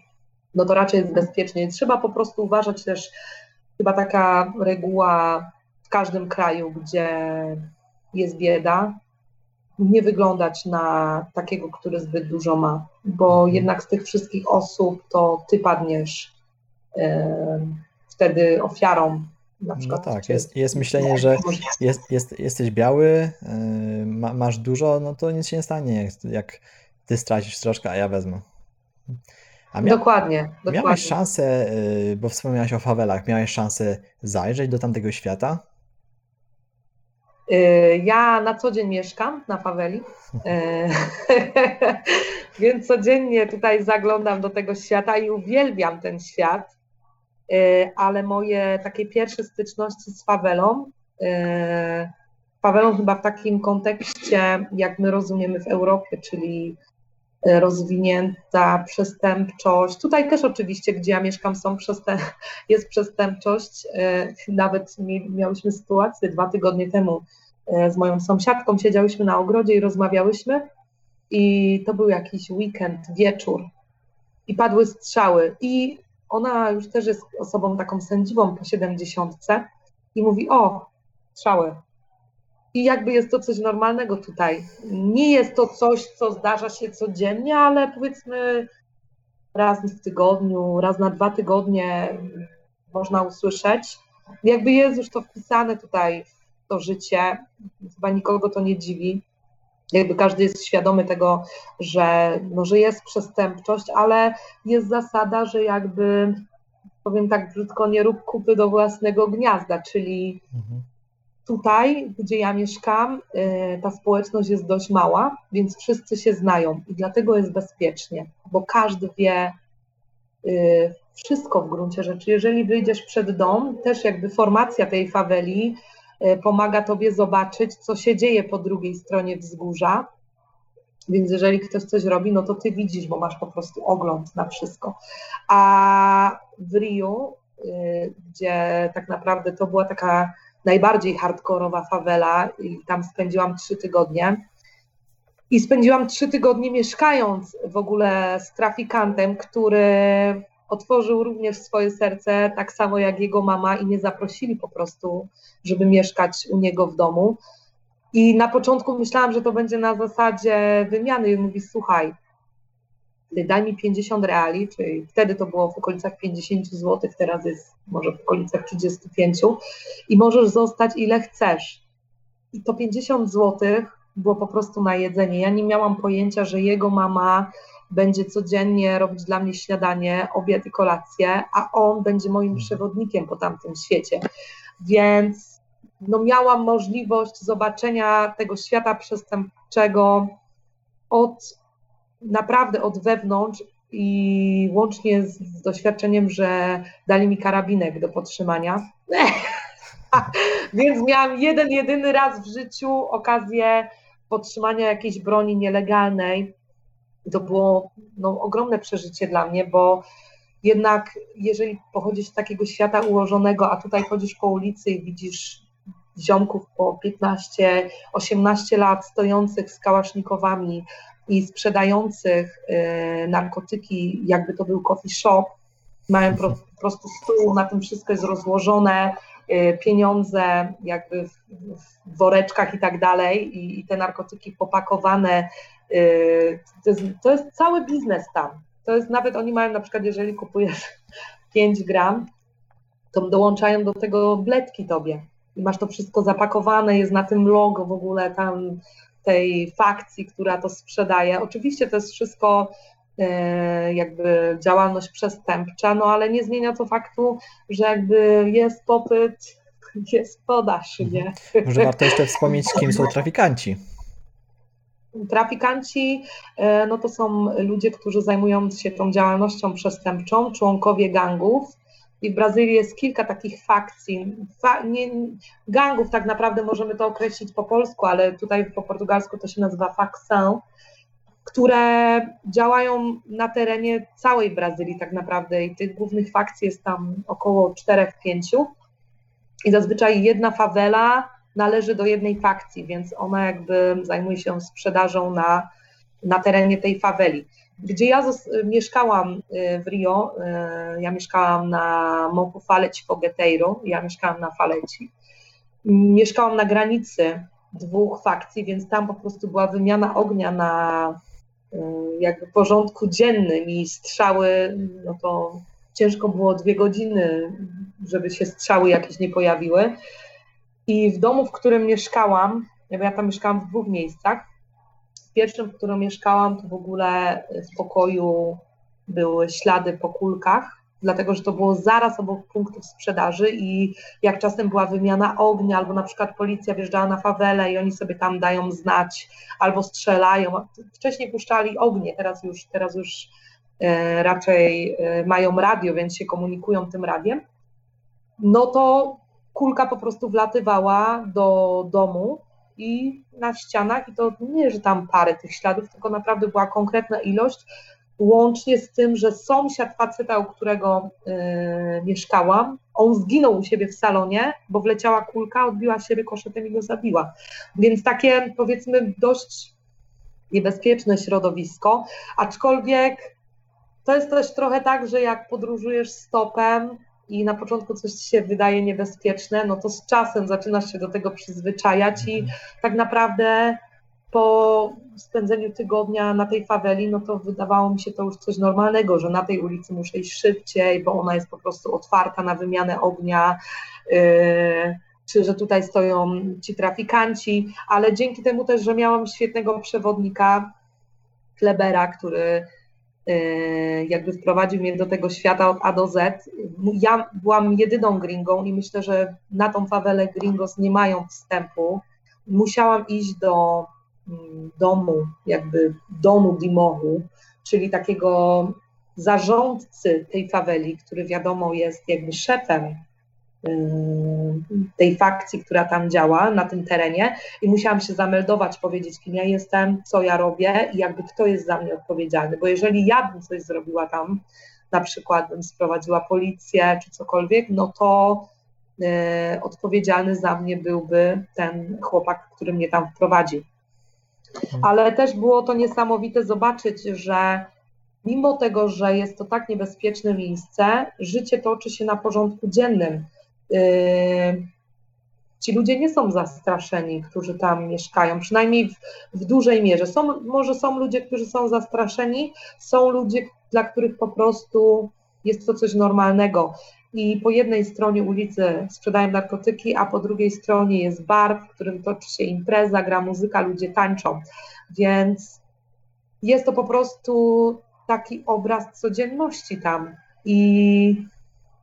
no to raczej jest bezpiecznie. Trzeba po prostu uważać też, chyba taka reguła w każdym kraju, gdzie jest bieda, nie wyglądać na takiego, który zbyt dużo ma, bo Mhm. jednak z tych wszystkich osób to ty padniesz wtedy ofiarą. Na No przykład, tak, czy- jest, jest myślenie, że jest, jest, jesteś biały, yy, ma, masz dużo, no to nic się nie stanie, jak, jak ty stracisz troszkę, a ja wezmę. A mia, Dokładnie, dokładnie. miałeś szansę, yy, bo wspomniałaś o fawelach, miałeś szansę zajrzeć do tamtego świata? Y, Ja na co dzień mieszkam na faweli, y, więc codziennie tutaj zaglądam do tego świata i uwielbiam ten świat, y, ale moje takie pierwsze styczności z fawelą, y, fawelą chyba w takim kontekście, jak my rozumiemy w Europie, czyli rozwinięta przestępczość. Tutaj też oczywiście, gdzie ja mieszkam, są jest przestępczość. Y, Nawet mi- miałyśmy sytuację dwa tygodnie temu, e, z moją sąsiadką siedziałyśmy na ogrodzie i rozmawiałyśmy i to był jakiś weekend, wieczór i padły strzały i ona już też jest osobą taką sędziwą po siedemdziesiątce i mówi o, strzały. I jakby jest to coś normalnego tutaj. Nie jest to coś, co zdarza się codziennie, ale powiedzmy raz w tygodniu, raz na dwa tygodnie można usłyszeć. Jakby jest już to wpisane tutaj w to życie, chyba nikogo to nie dziwi. Jakby każdy jest świadomy tego, że, no, że jest przestępczość, ale jest zasada, że jakby, powiem tak brzydko, nie rób kupy do własnego gniazda, czyli Mhm. Tutaj, gdzie ja mieszkam, y, ta społeczność jest dość mała, więc wszyscy się znają i dlatego jest bezpiecznie, bo każdy wie y, wszystko w gruncie rzeczy. Jeżeli wyjdziesz przed dom, też jakby formacja tej faweli y, pomaga tobie zobaczyć, co się dzieje po drugiej stronie wzgórza. Więc jeżeli ktoś coś robi, no to ty widzisz, bo masz po prostu ogląd na wszystko. A w Riu, y, gdzie tak naprawdę to była taka najbardziej hardkorowa fawela i tam spędziłam trzy tygodnie. I spędziłam trzy tygodnie mieszkając w ogóle z trafikantem, który otworzył również swoje serce, tak samo jak jego mama, i mnie zaprosili po prostu, żeby mieszkać u niego w domu. I na początku myślałam, że to będzie na zasadzie wymiany. I mówi: Słuchaj, daj mi 50 reali, czyli wtedy to było w okolicach 50 zł, teraz jest może w okolicach 35 i możesz zostać ile chcesz. I to 50 zł było po prostu na jedzenie. Ja nie miałam pojęcia, że jego mama będzie codziennie robić dla mnie śniadanie, obiad i kolację, a on będzie moim przewodnikiem po tamtym świecie. Więc no, miałam możliwość zobaczenia tego świata przestępczego od naprawdę od wewnątrz i łącznie z, z doświadczeniem, że dali mi karabinek do podtrzymania. Więc miałam jeden, jedyny raz w życiu okazję podtrzymania jakiejś broni nielegalnej. To było no, ogromne przeżycie dla mnie, bo jednak jeżeli pochodzisz z takiego świata ułożonego, a tutaj chodzisz po ulicy i widzisz ziomków po 15, 18 lat stojących z kałasznikowami i sprzedających y, narkotyki, jakby to był coffee shop, mają po prostu stół, na tym wszystko jest rozłożone, y, pieniądze jakby w, w woreczkach i tak dalej i, i te narkotyki popakowane. Y, to, jest, to jest cały biznes tam. To jest nawet, oni mają na przykład, jeżeli kupujesz 5 gram, to dołączają do tego bledki tobie. I masz to wszystko zapakowane, jest na tym logo w ogóle tam tej fakcji, która to sprzedaje. Oczywiście to jest wszystko e, jakby działalność przestępcza, no ale nie zmienia to faktu, że jakby jest popyt, jest podaż, nie? Może warto jeszcze wspomnieć, kim są trafikanci. Trafikanci e, no to są ludzie, którzy zajmują się tą działalnością przestępczą, członkowie gangów. I w Brazylii jest kilka takich fakcji. Fa, nie, gangów tak naprawdę możemy to określić po polsku, ale tutaj po portugalsku to się nazywa facção, które działają na terenie całej Brazylii tak naprawdę i tych głównych fakcji jest tam około 4-5 i zazwyczaj jedna fawela należy do jednej fakcji, więc ona jakby zajmuje się sprzedażą na, na terenie tej faweli. Gdzie ja mieszkałam y, w Rio, y, ja mieszkałam na Monte Faleci Fogueteiro, ja mieszkałam na Faleci. Mieszkałam na granicy dwóch fakcji, więc tam po prostu była wymiana ognia na y, jakby porządku dziennym i strzały, no to ciężko było dwie godziny, żeby się strzały jakieś nie pojawiły. I w domu, w którym mieszkałam, ja tam mieszkałam w dwóch miejscach. Pierwszym, w którym mieszkałam, to w ogóle w pokoju były ślady po kulkach, dlatego że to było zaraz obok punktów sprzedaży i jak czasem była wymiana ognia, albo na przykład policja wjeżdżała na fawelę i oni sobie tam dają znać, albo strzelają. Wcześniej puszczali ognie, teraz już, teraz już e, raczej e, mają radio, więc się komunikują tym radiem. No to kulka po prostu wlatywała do domu i na ścianach, i to nie, że tam parę tych śladów, tylko naprawdę była konkretna ilość, łącznie z tym, że sąsiad faceta, u którego yy, mieszkałam, on zginął u siebie w salonie, bo wleciała kulka, odbiła się rykoszetem i go zabiła. Więc takie powiedzmy dość niebezpieczne środowisko, aczkolwiek to jest też trochę tak, że jak podróżujesz stopem, i na początku coś ci się wydaje niebezpieczne, no to z czasem zaczynasz się do tego przyzwyczajać i tak naprawdę po spędzeniu tygodnia na tej faweli, no to wydawało mi się to już coś normalnego, że na tej ulicy muszę iść szybciej, bo ona jest po prostu otwarta na wymianę ognia, yy, czy że tutaj stoją ci trafikanci, ale dzięki temu też, że miałam świetnego przewodnika, Klebera, który jakby wprowadził mnie do tego świata od A do Z. Ja byłam jedyną gringą i myślę, że na tą fawelę gringos nie mają wstępu. Musiałam iść do mm, domu, jakby domu Dimohu, czyli takiego zarządcy tej faweli, który wiadomo jest jakby szefem tej fakcji, która tam działa na tym terenie i musiałam się zameldować, powiedzieć, kim ja jestem, co ja robię i jakby kto jest za mnie odpowiedzialny, bo jeżeli ja bym coś zrobiła tam, na przykład bym sprowadziła policję czy cokolwiek, no to y, odpowiedzialny za mnie byłby ten chłopak, który mnie tam wprowadzi. Mhm. Ale też było to niesamowite zobaczyć, że mimo tego, że jest to tak niebezpieczne miejsce, życie toczy się na porządku dziennym. Yy, ci ludzie nie są zastraszeni, którzy tam mieszkają, przynajmniej w, w, dużej mierze. Są, może są ludzie, którzy są zastraszeni, są ludzie, dla których po prostu jest to coś normalnego. I po jednej stronie ulicy sprzedają narkotyki, a po drugiej stronie jest bar, w którym toczy się impreza, gra muzyka, ludzie tańczą. Więc jest to po prostu taki obraz codzienności tam. I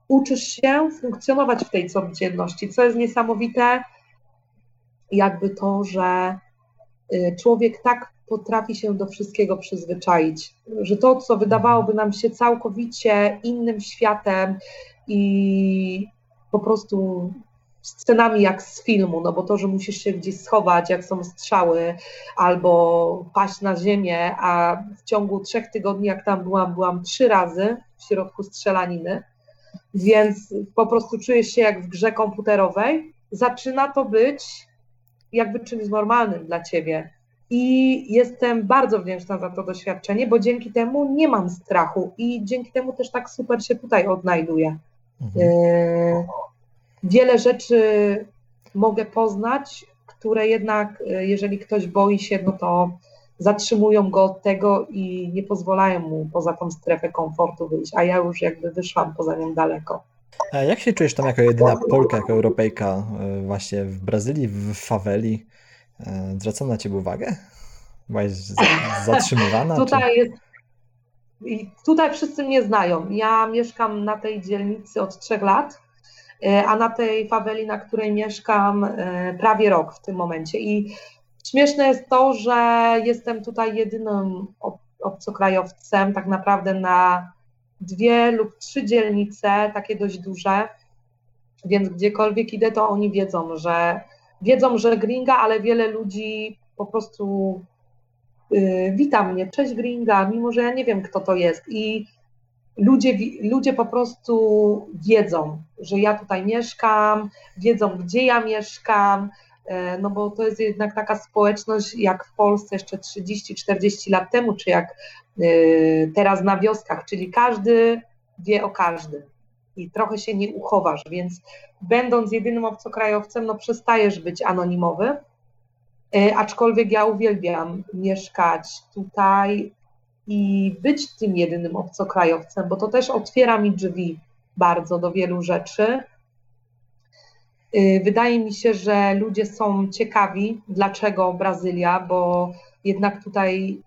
uczysz się funkcjonować w tej codzienności, co jest niesamowite, jakby to, że y, człowiek tak potrafi się do wszystkiego przyzwyczaić, że to, co wydawałoby nam się całkowicie innym światem i po prostu scenami jak z filmu, no bo to, że musisz się gdzieś schować, jak są strzały, albo paść na ziemię, a w ciągu trzech tygodni, jak tam byłam, byłam trzy razy w środku strzelaniny, więc po prostu czujesz się jak w grze komputerowej, zaczyna to być jakby czymś normalnym dla ciebie. I jestem bardzo wdzięczna za to doświadczenie, bo dzięki temu nie mam strachu i dzięki temu też tak super się tutaj odnajduję. Mhm. Yy, Wiele rzeczy mogę poznać, które jednak, yy, jeżeli ktoś boi się, no to zatrzymują go od tego i nie pozwalają mu poza tą strefę komfortu wyjść, a ja już jakby wyszłam poza nią daleko. A jak się czujesz tam jako jedyna Polka, jako Europejka y, właśnie w Brazylii, w faweli? Y, Zwracono na ciebie uwagę? Byłaś zatrzymywana? czy... Tutaj jest. i Tutaj wszyscy mnie znają. Ja mieszkam na tej dzielnicy od trzech lat, e, a na tej faweli, na której mieszkam, e, prawie rok w tym momencie. I śmieszne jest to, że jestem tutaj jedynym ob- obcokrajowcem, tak naprawdę na dwie lub trzy dzielnice, takie dość duże. Więc gdziekolwiek idę, to oni wiedzą, że wiedzą, że gringa, ale wiele ludzi po prostu y, wita mnie, cześć gringa, mimo że ja nie wiem, kto to jest. I ludzie, ludzie po prostu wiedzą, że ja tutaj mieszkam, wiedzą, gdzie ja mieszkam, no bo to jest jednak taka społeczność jak w Polsce jeszcze 30-40 lat temu, czy jak y, teraz na wioskach, czyli każdy wie o każdym i trochę się nie uchowasz, więc będąc jedynym obcokrajowcem, no przestajesz być anonimowy, E, aczkolwiek ja uwielbiam mieszkać tutaj i być tym jedynym obcokrajowcem, bo to też otwiera mi drzwi bardzo do wielu rzeczy. E, Wydaje mi się, że ludzie są ciekawi, dlaczego Brazylia, bo jednak tutaj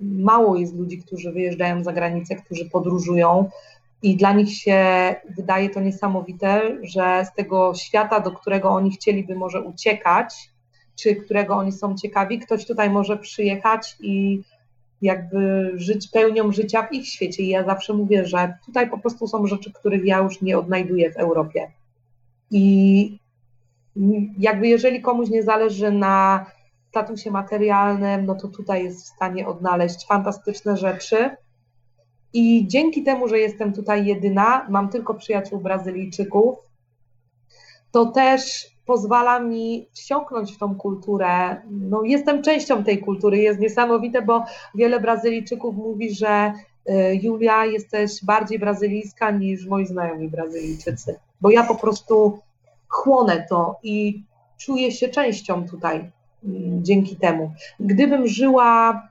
mało jest ludzi, którzy wyjeżdżają za granicę, którzy podróżują. I dla nich się wydaje to niesamowite, że z tego świata, do którego oni chcieliby może uciekać, czy którego oni są ciekawi, ktoś tutaj może przyjechać i jakby żyć pełnią życia w ich świecie. I ja zawsze mówię, że tutaj po prostu są rzeczy, których ja już nie odnajduję w Europie. I jakby jeżeli komuś nie zależy na statusie materialnym, no to tutaj jest w stanie odnaleźć fantastyczne rzeczy. I dzięki temu, że jestem tutaj jedyna, mam tylko przyjaciół Brazylijczyków, to też pozwala mi wsiąknąć w tą kulturę. No, jestem częścią tej kultury, jest niesamowite, bo wiele Brazylijczyków mówi, że Julia, jesteś bardziej brazylijska niż moi znajomi Brazylijczycy, bo ja po prostu chłonę to i czuję się częścią tutaj mm, dzięki temu. Gdybym żyła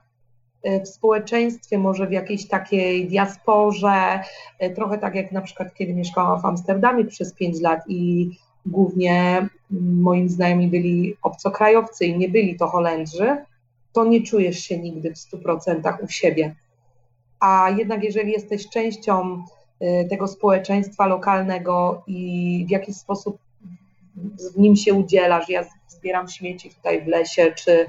y, w społeczeństwie, może w jakiejś takiej diasporze, y, trochę tak jak na przykład kiedy mieszkałam w Amsterdamie przez 5 lat i głównie mm, moim znajomymi byli obcokrajowcy i nie byli to Holendrzy, to nie czujesz się nigdy w 100% u siebie. A jednak jeżeli jesteś częścią y, tego społeczeństwa lokalnego i w jakiś sposób w nim się udzielasz, ja zbieram śmieci tutaj w lesie, czy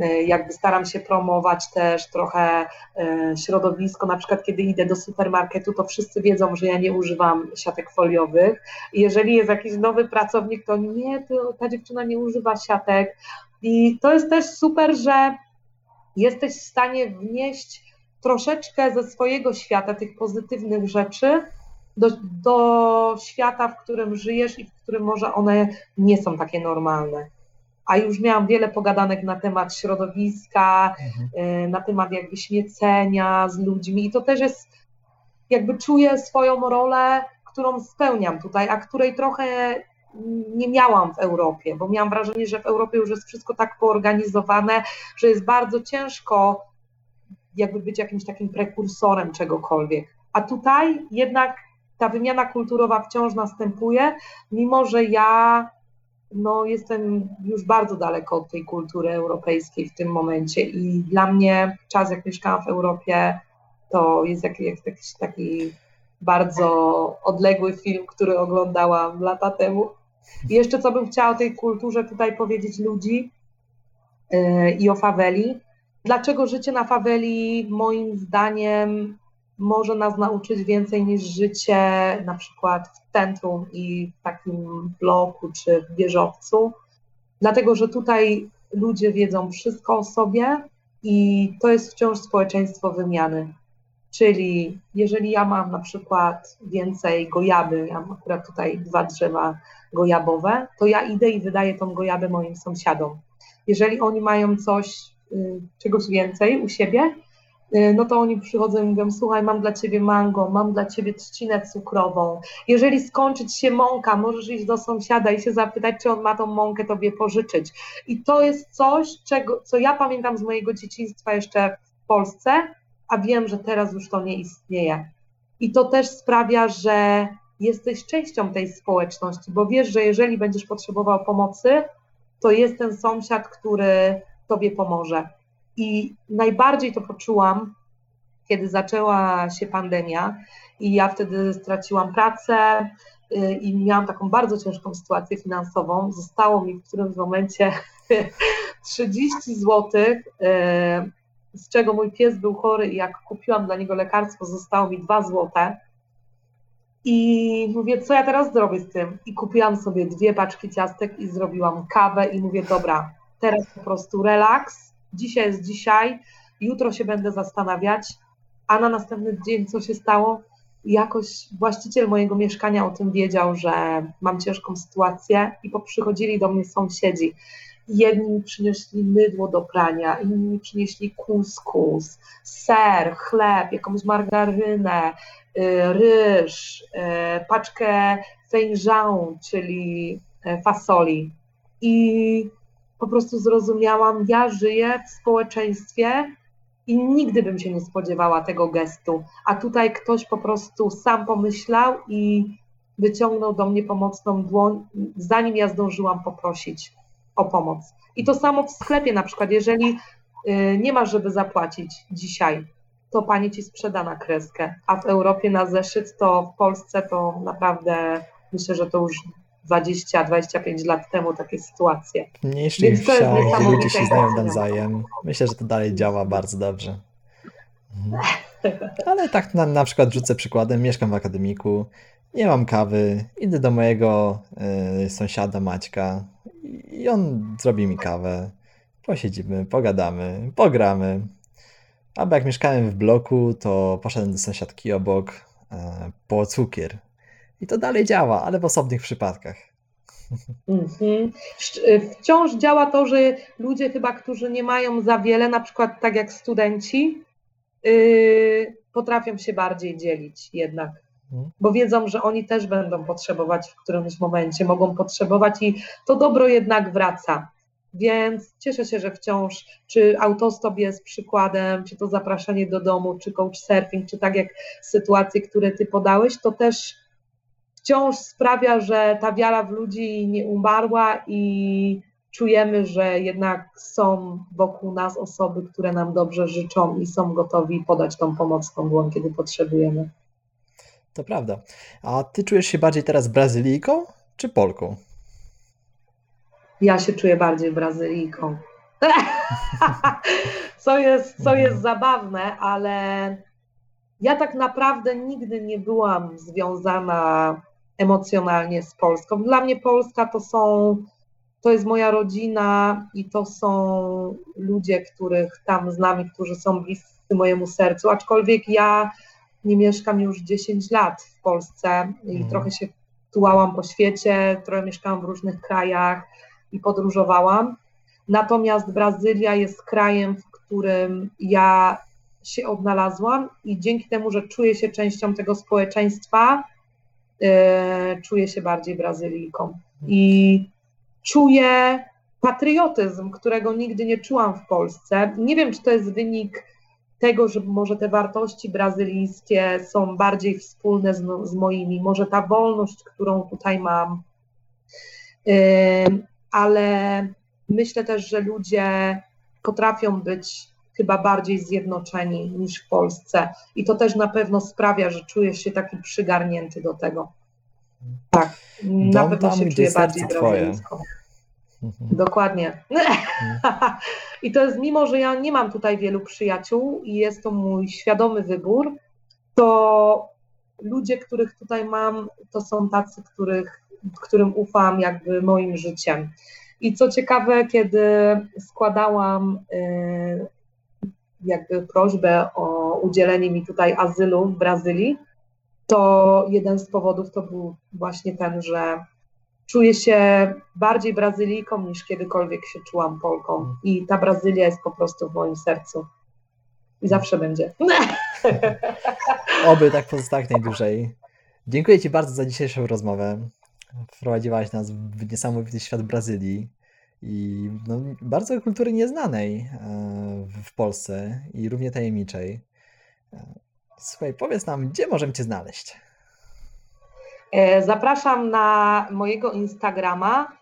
y, jakby staram się promować też trochę y, środowisko, na przykład kiedy idę do supermarketu, to wszyscy wiedzą, że ja nie używam siatek foliowych. Jeżeli jest jakiś nowy pracownik, to nie, to ta dziewczyna nie używa siatek. I to jest też super, że jesteś w stanie wnieść troszeczkę ze swojego świata tych pozytywnych rzeczy do, do świata, w którym żyjesz i w którym może one nie są takie normalne. A już miałam wiele pogadanek na temat środowiska, y, na temat jakby śmiecenia z ludźmi i to też jest, jakby czuję swoją rolę, którą spełniam tutaj, a której trochę nie miałam w Europie, bo miałam wrażenie, że w Europie już jest wszystko tak poorganizowane, że jest bardzo ciężko jakby być jakimś takim prekursorem czegokolwiek. A tutaj jednak ta wymiana kulturowa wciąż następuje, mimo że ja no, jestem już bardzo daleko od tej kultury europejskiej w tym momencie i dla mnie czas, jak mieszkałam w Europie, to jest jak, jak jakiś taki bardzo odległy film, który oglądałam lata temu. I jeszcze co bym chciała o tej kulturze tutaj powiedzieć ludzi yy, i o faweli. Dlaczego życie na faweli moim zdaniem może nas nauczyć więcej niż życie na przykład w centrum i w takim bloku czy w wieżowcu, dlatego że tutaj ludzie wiedzą wszystko o sobie i to jest wciąż społeczeństwo wymiany. Czyli jeżeli ja mam na przykład więcej gojaby, ja mam akurat tutaj dwa drzewa gojabowe, to ja idę i wydaję tą gojabę moim sąsiadom. Jeżeli oni mają coś, czegoś więcej u siebie, y, no to oni przychodzą i mówią, słuchaj, mam dla ciebie mango, mam dla ciebie trzcinę cukrową. Jeżeli skończyć się mąka, możesz iść do sąsiada i się zapytać, czy on ma tą mąkę tobie pożyczyć. I to jest coś, czego, co ja pamiętam z mojego dzieciństwa jeszcze w Polsce, a wiem, że teraz już to nie istnieje. I to też sprawia, że jesteś częścią tej społeczności, bo wiesz, że jeżeli będziesz potrzebował pomocy, to jest ten sąsiad, który tobie pomoże. I najbardziej to poczułam, kiedy zaczęła się pandemia i ja wtedy straciłam pracę y, i miałam taką bardzo ciężką sytuację finansową. Zostało mi w którymś momencie 30 zł, z czego mój pies był chory i jak kupiłam dla niego lekarstwo, zostało mi 2 złote. I mówię, co ja teraz zrobię z tym? I kupiłam sobie dwie paczki ciastek i zrobiłam kawę i mówię, dobra, teraz po prostu relaks, dzisiaj jest dzisiaj, jutro się będę zastanawiać, a na następny dzień co się stało? Jakoś właściciel mojego mieszkania o tym wiedział, że mam ciężką sytuację i poprzychodzili do mnie sąsiedzi. Jedni mi przynieśli mydło do prania, inni mi przynieśli kuskus, ser, chleb, jakąś margarynę, y, ryż, y, paczkę feijão, czyli y, fasoli. I po prostu zrozumiałam, ja żyję w społeczeństwie i nigdy bym się nie spodziewała tego gestu. A tutaj ktoś po prostu sam pomyślał i wyciągnął do mnie pomocną dłoń, zanim ja zdążyłam poprosić o pomoc. I to samo w sklepie na przykład, jeżeli y, nie masz, żeby zapłacić dzisiaj, to pani ci sprzeda na kreskę, a w Europie na zeszyt, to w Polsce to naprawdę myślę, że to już 20-25 lat temu takie sytuacje. W mniejszych Więc to jest wsiach niesamowite ludzie się znają nawzajem. Myślę, że to dalej działa bardzo dobrze. Mhm. Ale tak na, na przykład rzucę przykładem, mieszkam w akademiku, nie mam kawy, idę do mojego y, sąsiada Maćka i on zrobi mi kawę. Posiedzimy, pogadamy, pogramy. Albo jak mieszkałem w bloku, to poszedłem do sąsiadki obok y, po cukier. I to dalej działa, ale w osobnych przypadkach. Mhm. Wciąż działa to, że ludzie chyba, którzy nie mają za wiele, na przykład tak jak studenci, yy, potrafią się bardziej dzielić jednak, Mhm. bo wiedzą, że oni też będą potrzebować w którymś momencie, mogą potrzebować i to dobro jednak wraca. Więc cieszę się, że wciąż, czy autostop jest przykładem, czy to zapraszanie do domu, czy couchsurfing, czy tak jak sytuacje, które ty podałeś, to też wciąż sprawia, że ta wiara w ludzi nie umarła i czujemy, że jednak są wokół nas osoby, które nam dobrze życzą i są gotowi podać tą pomocną dłoń, kiedy potrzebujemy. To prawda. A ty czujesz się bardziej teraz Brazylijką czy Polką? Ja się czuję bardziej Brazylijką. co jest, co jest zabawne, ale ja tak naprawdę nigdy nie byłam związana emocjonalnie z Polską. Dla mnie Polska to są, to jest moja rodzina i to są ludzie, których tam znam i którzy są bliscy mojemu sercu, aczkolwiek ja nie mieszkam już 10 lat w Polsce i Mhm. trochę się tułałam po świecie, trochę mieszkałam w różnych krajach i podróżowałam. Natomiast Brazylia jest krajem, w którym ja się odnalazłam i dzięki temu, że czuję się częścią tego społeczeństwa, czuję się bardziej Brazylijką. I czuję patriotyzm, którego nigdy nie czułam w Polsce. Nie wiem, czy to jest wynik tego, że może te wartości brazylijskie są bardziej wspólne z, z moimi, może ta wolność, którą tutaj mam. Ym, ale myślę też, że ludzie potrafią być chyba bardziej zjednoczeni niż w Polsce. I to też na pewno sprawia, że czujesz się taki przygarnięty do tego. Tak, na Dom pewno się czuję bardziej twoje. brazylijską. Mhm. Dokładnie. I to jest mimo, że ja nie mam tutaj wielu przyjaciół i jest to mój świadomy wybór, to ludzie, których tutaj mam, to są tacy, których, którym ufam jakby moim życiem. I co ciekawe, kiedy składałam y, jakby prośbę o udzielenie mi tutaj azylu w Brazylii, to jeden z powodów to był właśnie ten, że czuję się bardziej Brazylijką niż kiedykolwiek się czułam Polką. I ta Brazylia jest po prostu w moim sercu. I zawsze będzie. Oby tak pozostał jak najdłużej. Dziękuję Ci bardzo za dzisiejszą rozmowę. Wprowadziłaś nas w niesamowity świat Brazylii i no, bardzo kultury nieznanej e, w Polsce i równie tajemniczej. E, Słuchaj, powiedz nam, gdzie możemy Cię znaleźć? E, Zapraszam na mojego Instagrama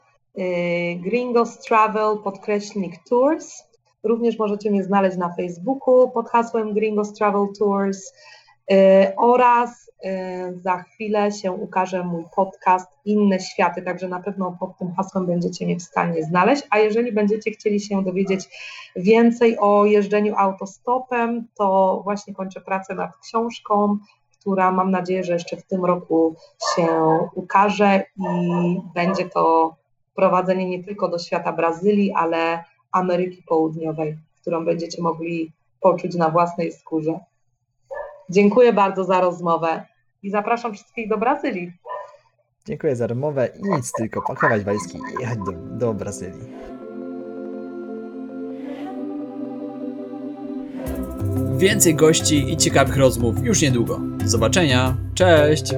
Gringos Travel podkreślnik Tours. Również możecie mnie znaleźć na Facebooku pod hasłem Gringos Travel Tours oraz za chwilę się ukaże mój podcast Inne Światy, także na pewno pod tym hasłem będziecie mnie w stanie znaleźć, a jeżeli będziecie chcieli się dowiedzieć więcej o jeżdżeniu autostopem, to właśnie kończę pracę nad książką, która mam nadzieję, że jeszcze w tym roku się ukaże i będzie to prowadzenie nie tylko do świata Brazylii, ale Ameryki Południowej, którą będziecie mogli poczuć na własnej skórze. Dziękuję bardzo za rozmowę i zapraszam wszystkich do Brazylii. Dziękuję za rozmowę i nic, tylko pakować walizki i jechać do, do Brazylii. Więcej gości i ciekawych rozmów już niedługo. Do zobaczenia. Cześć!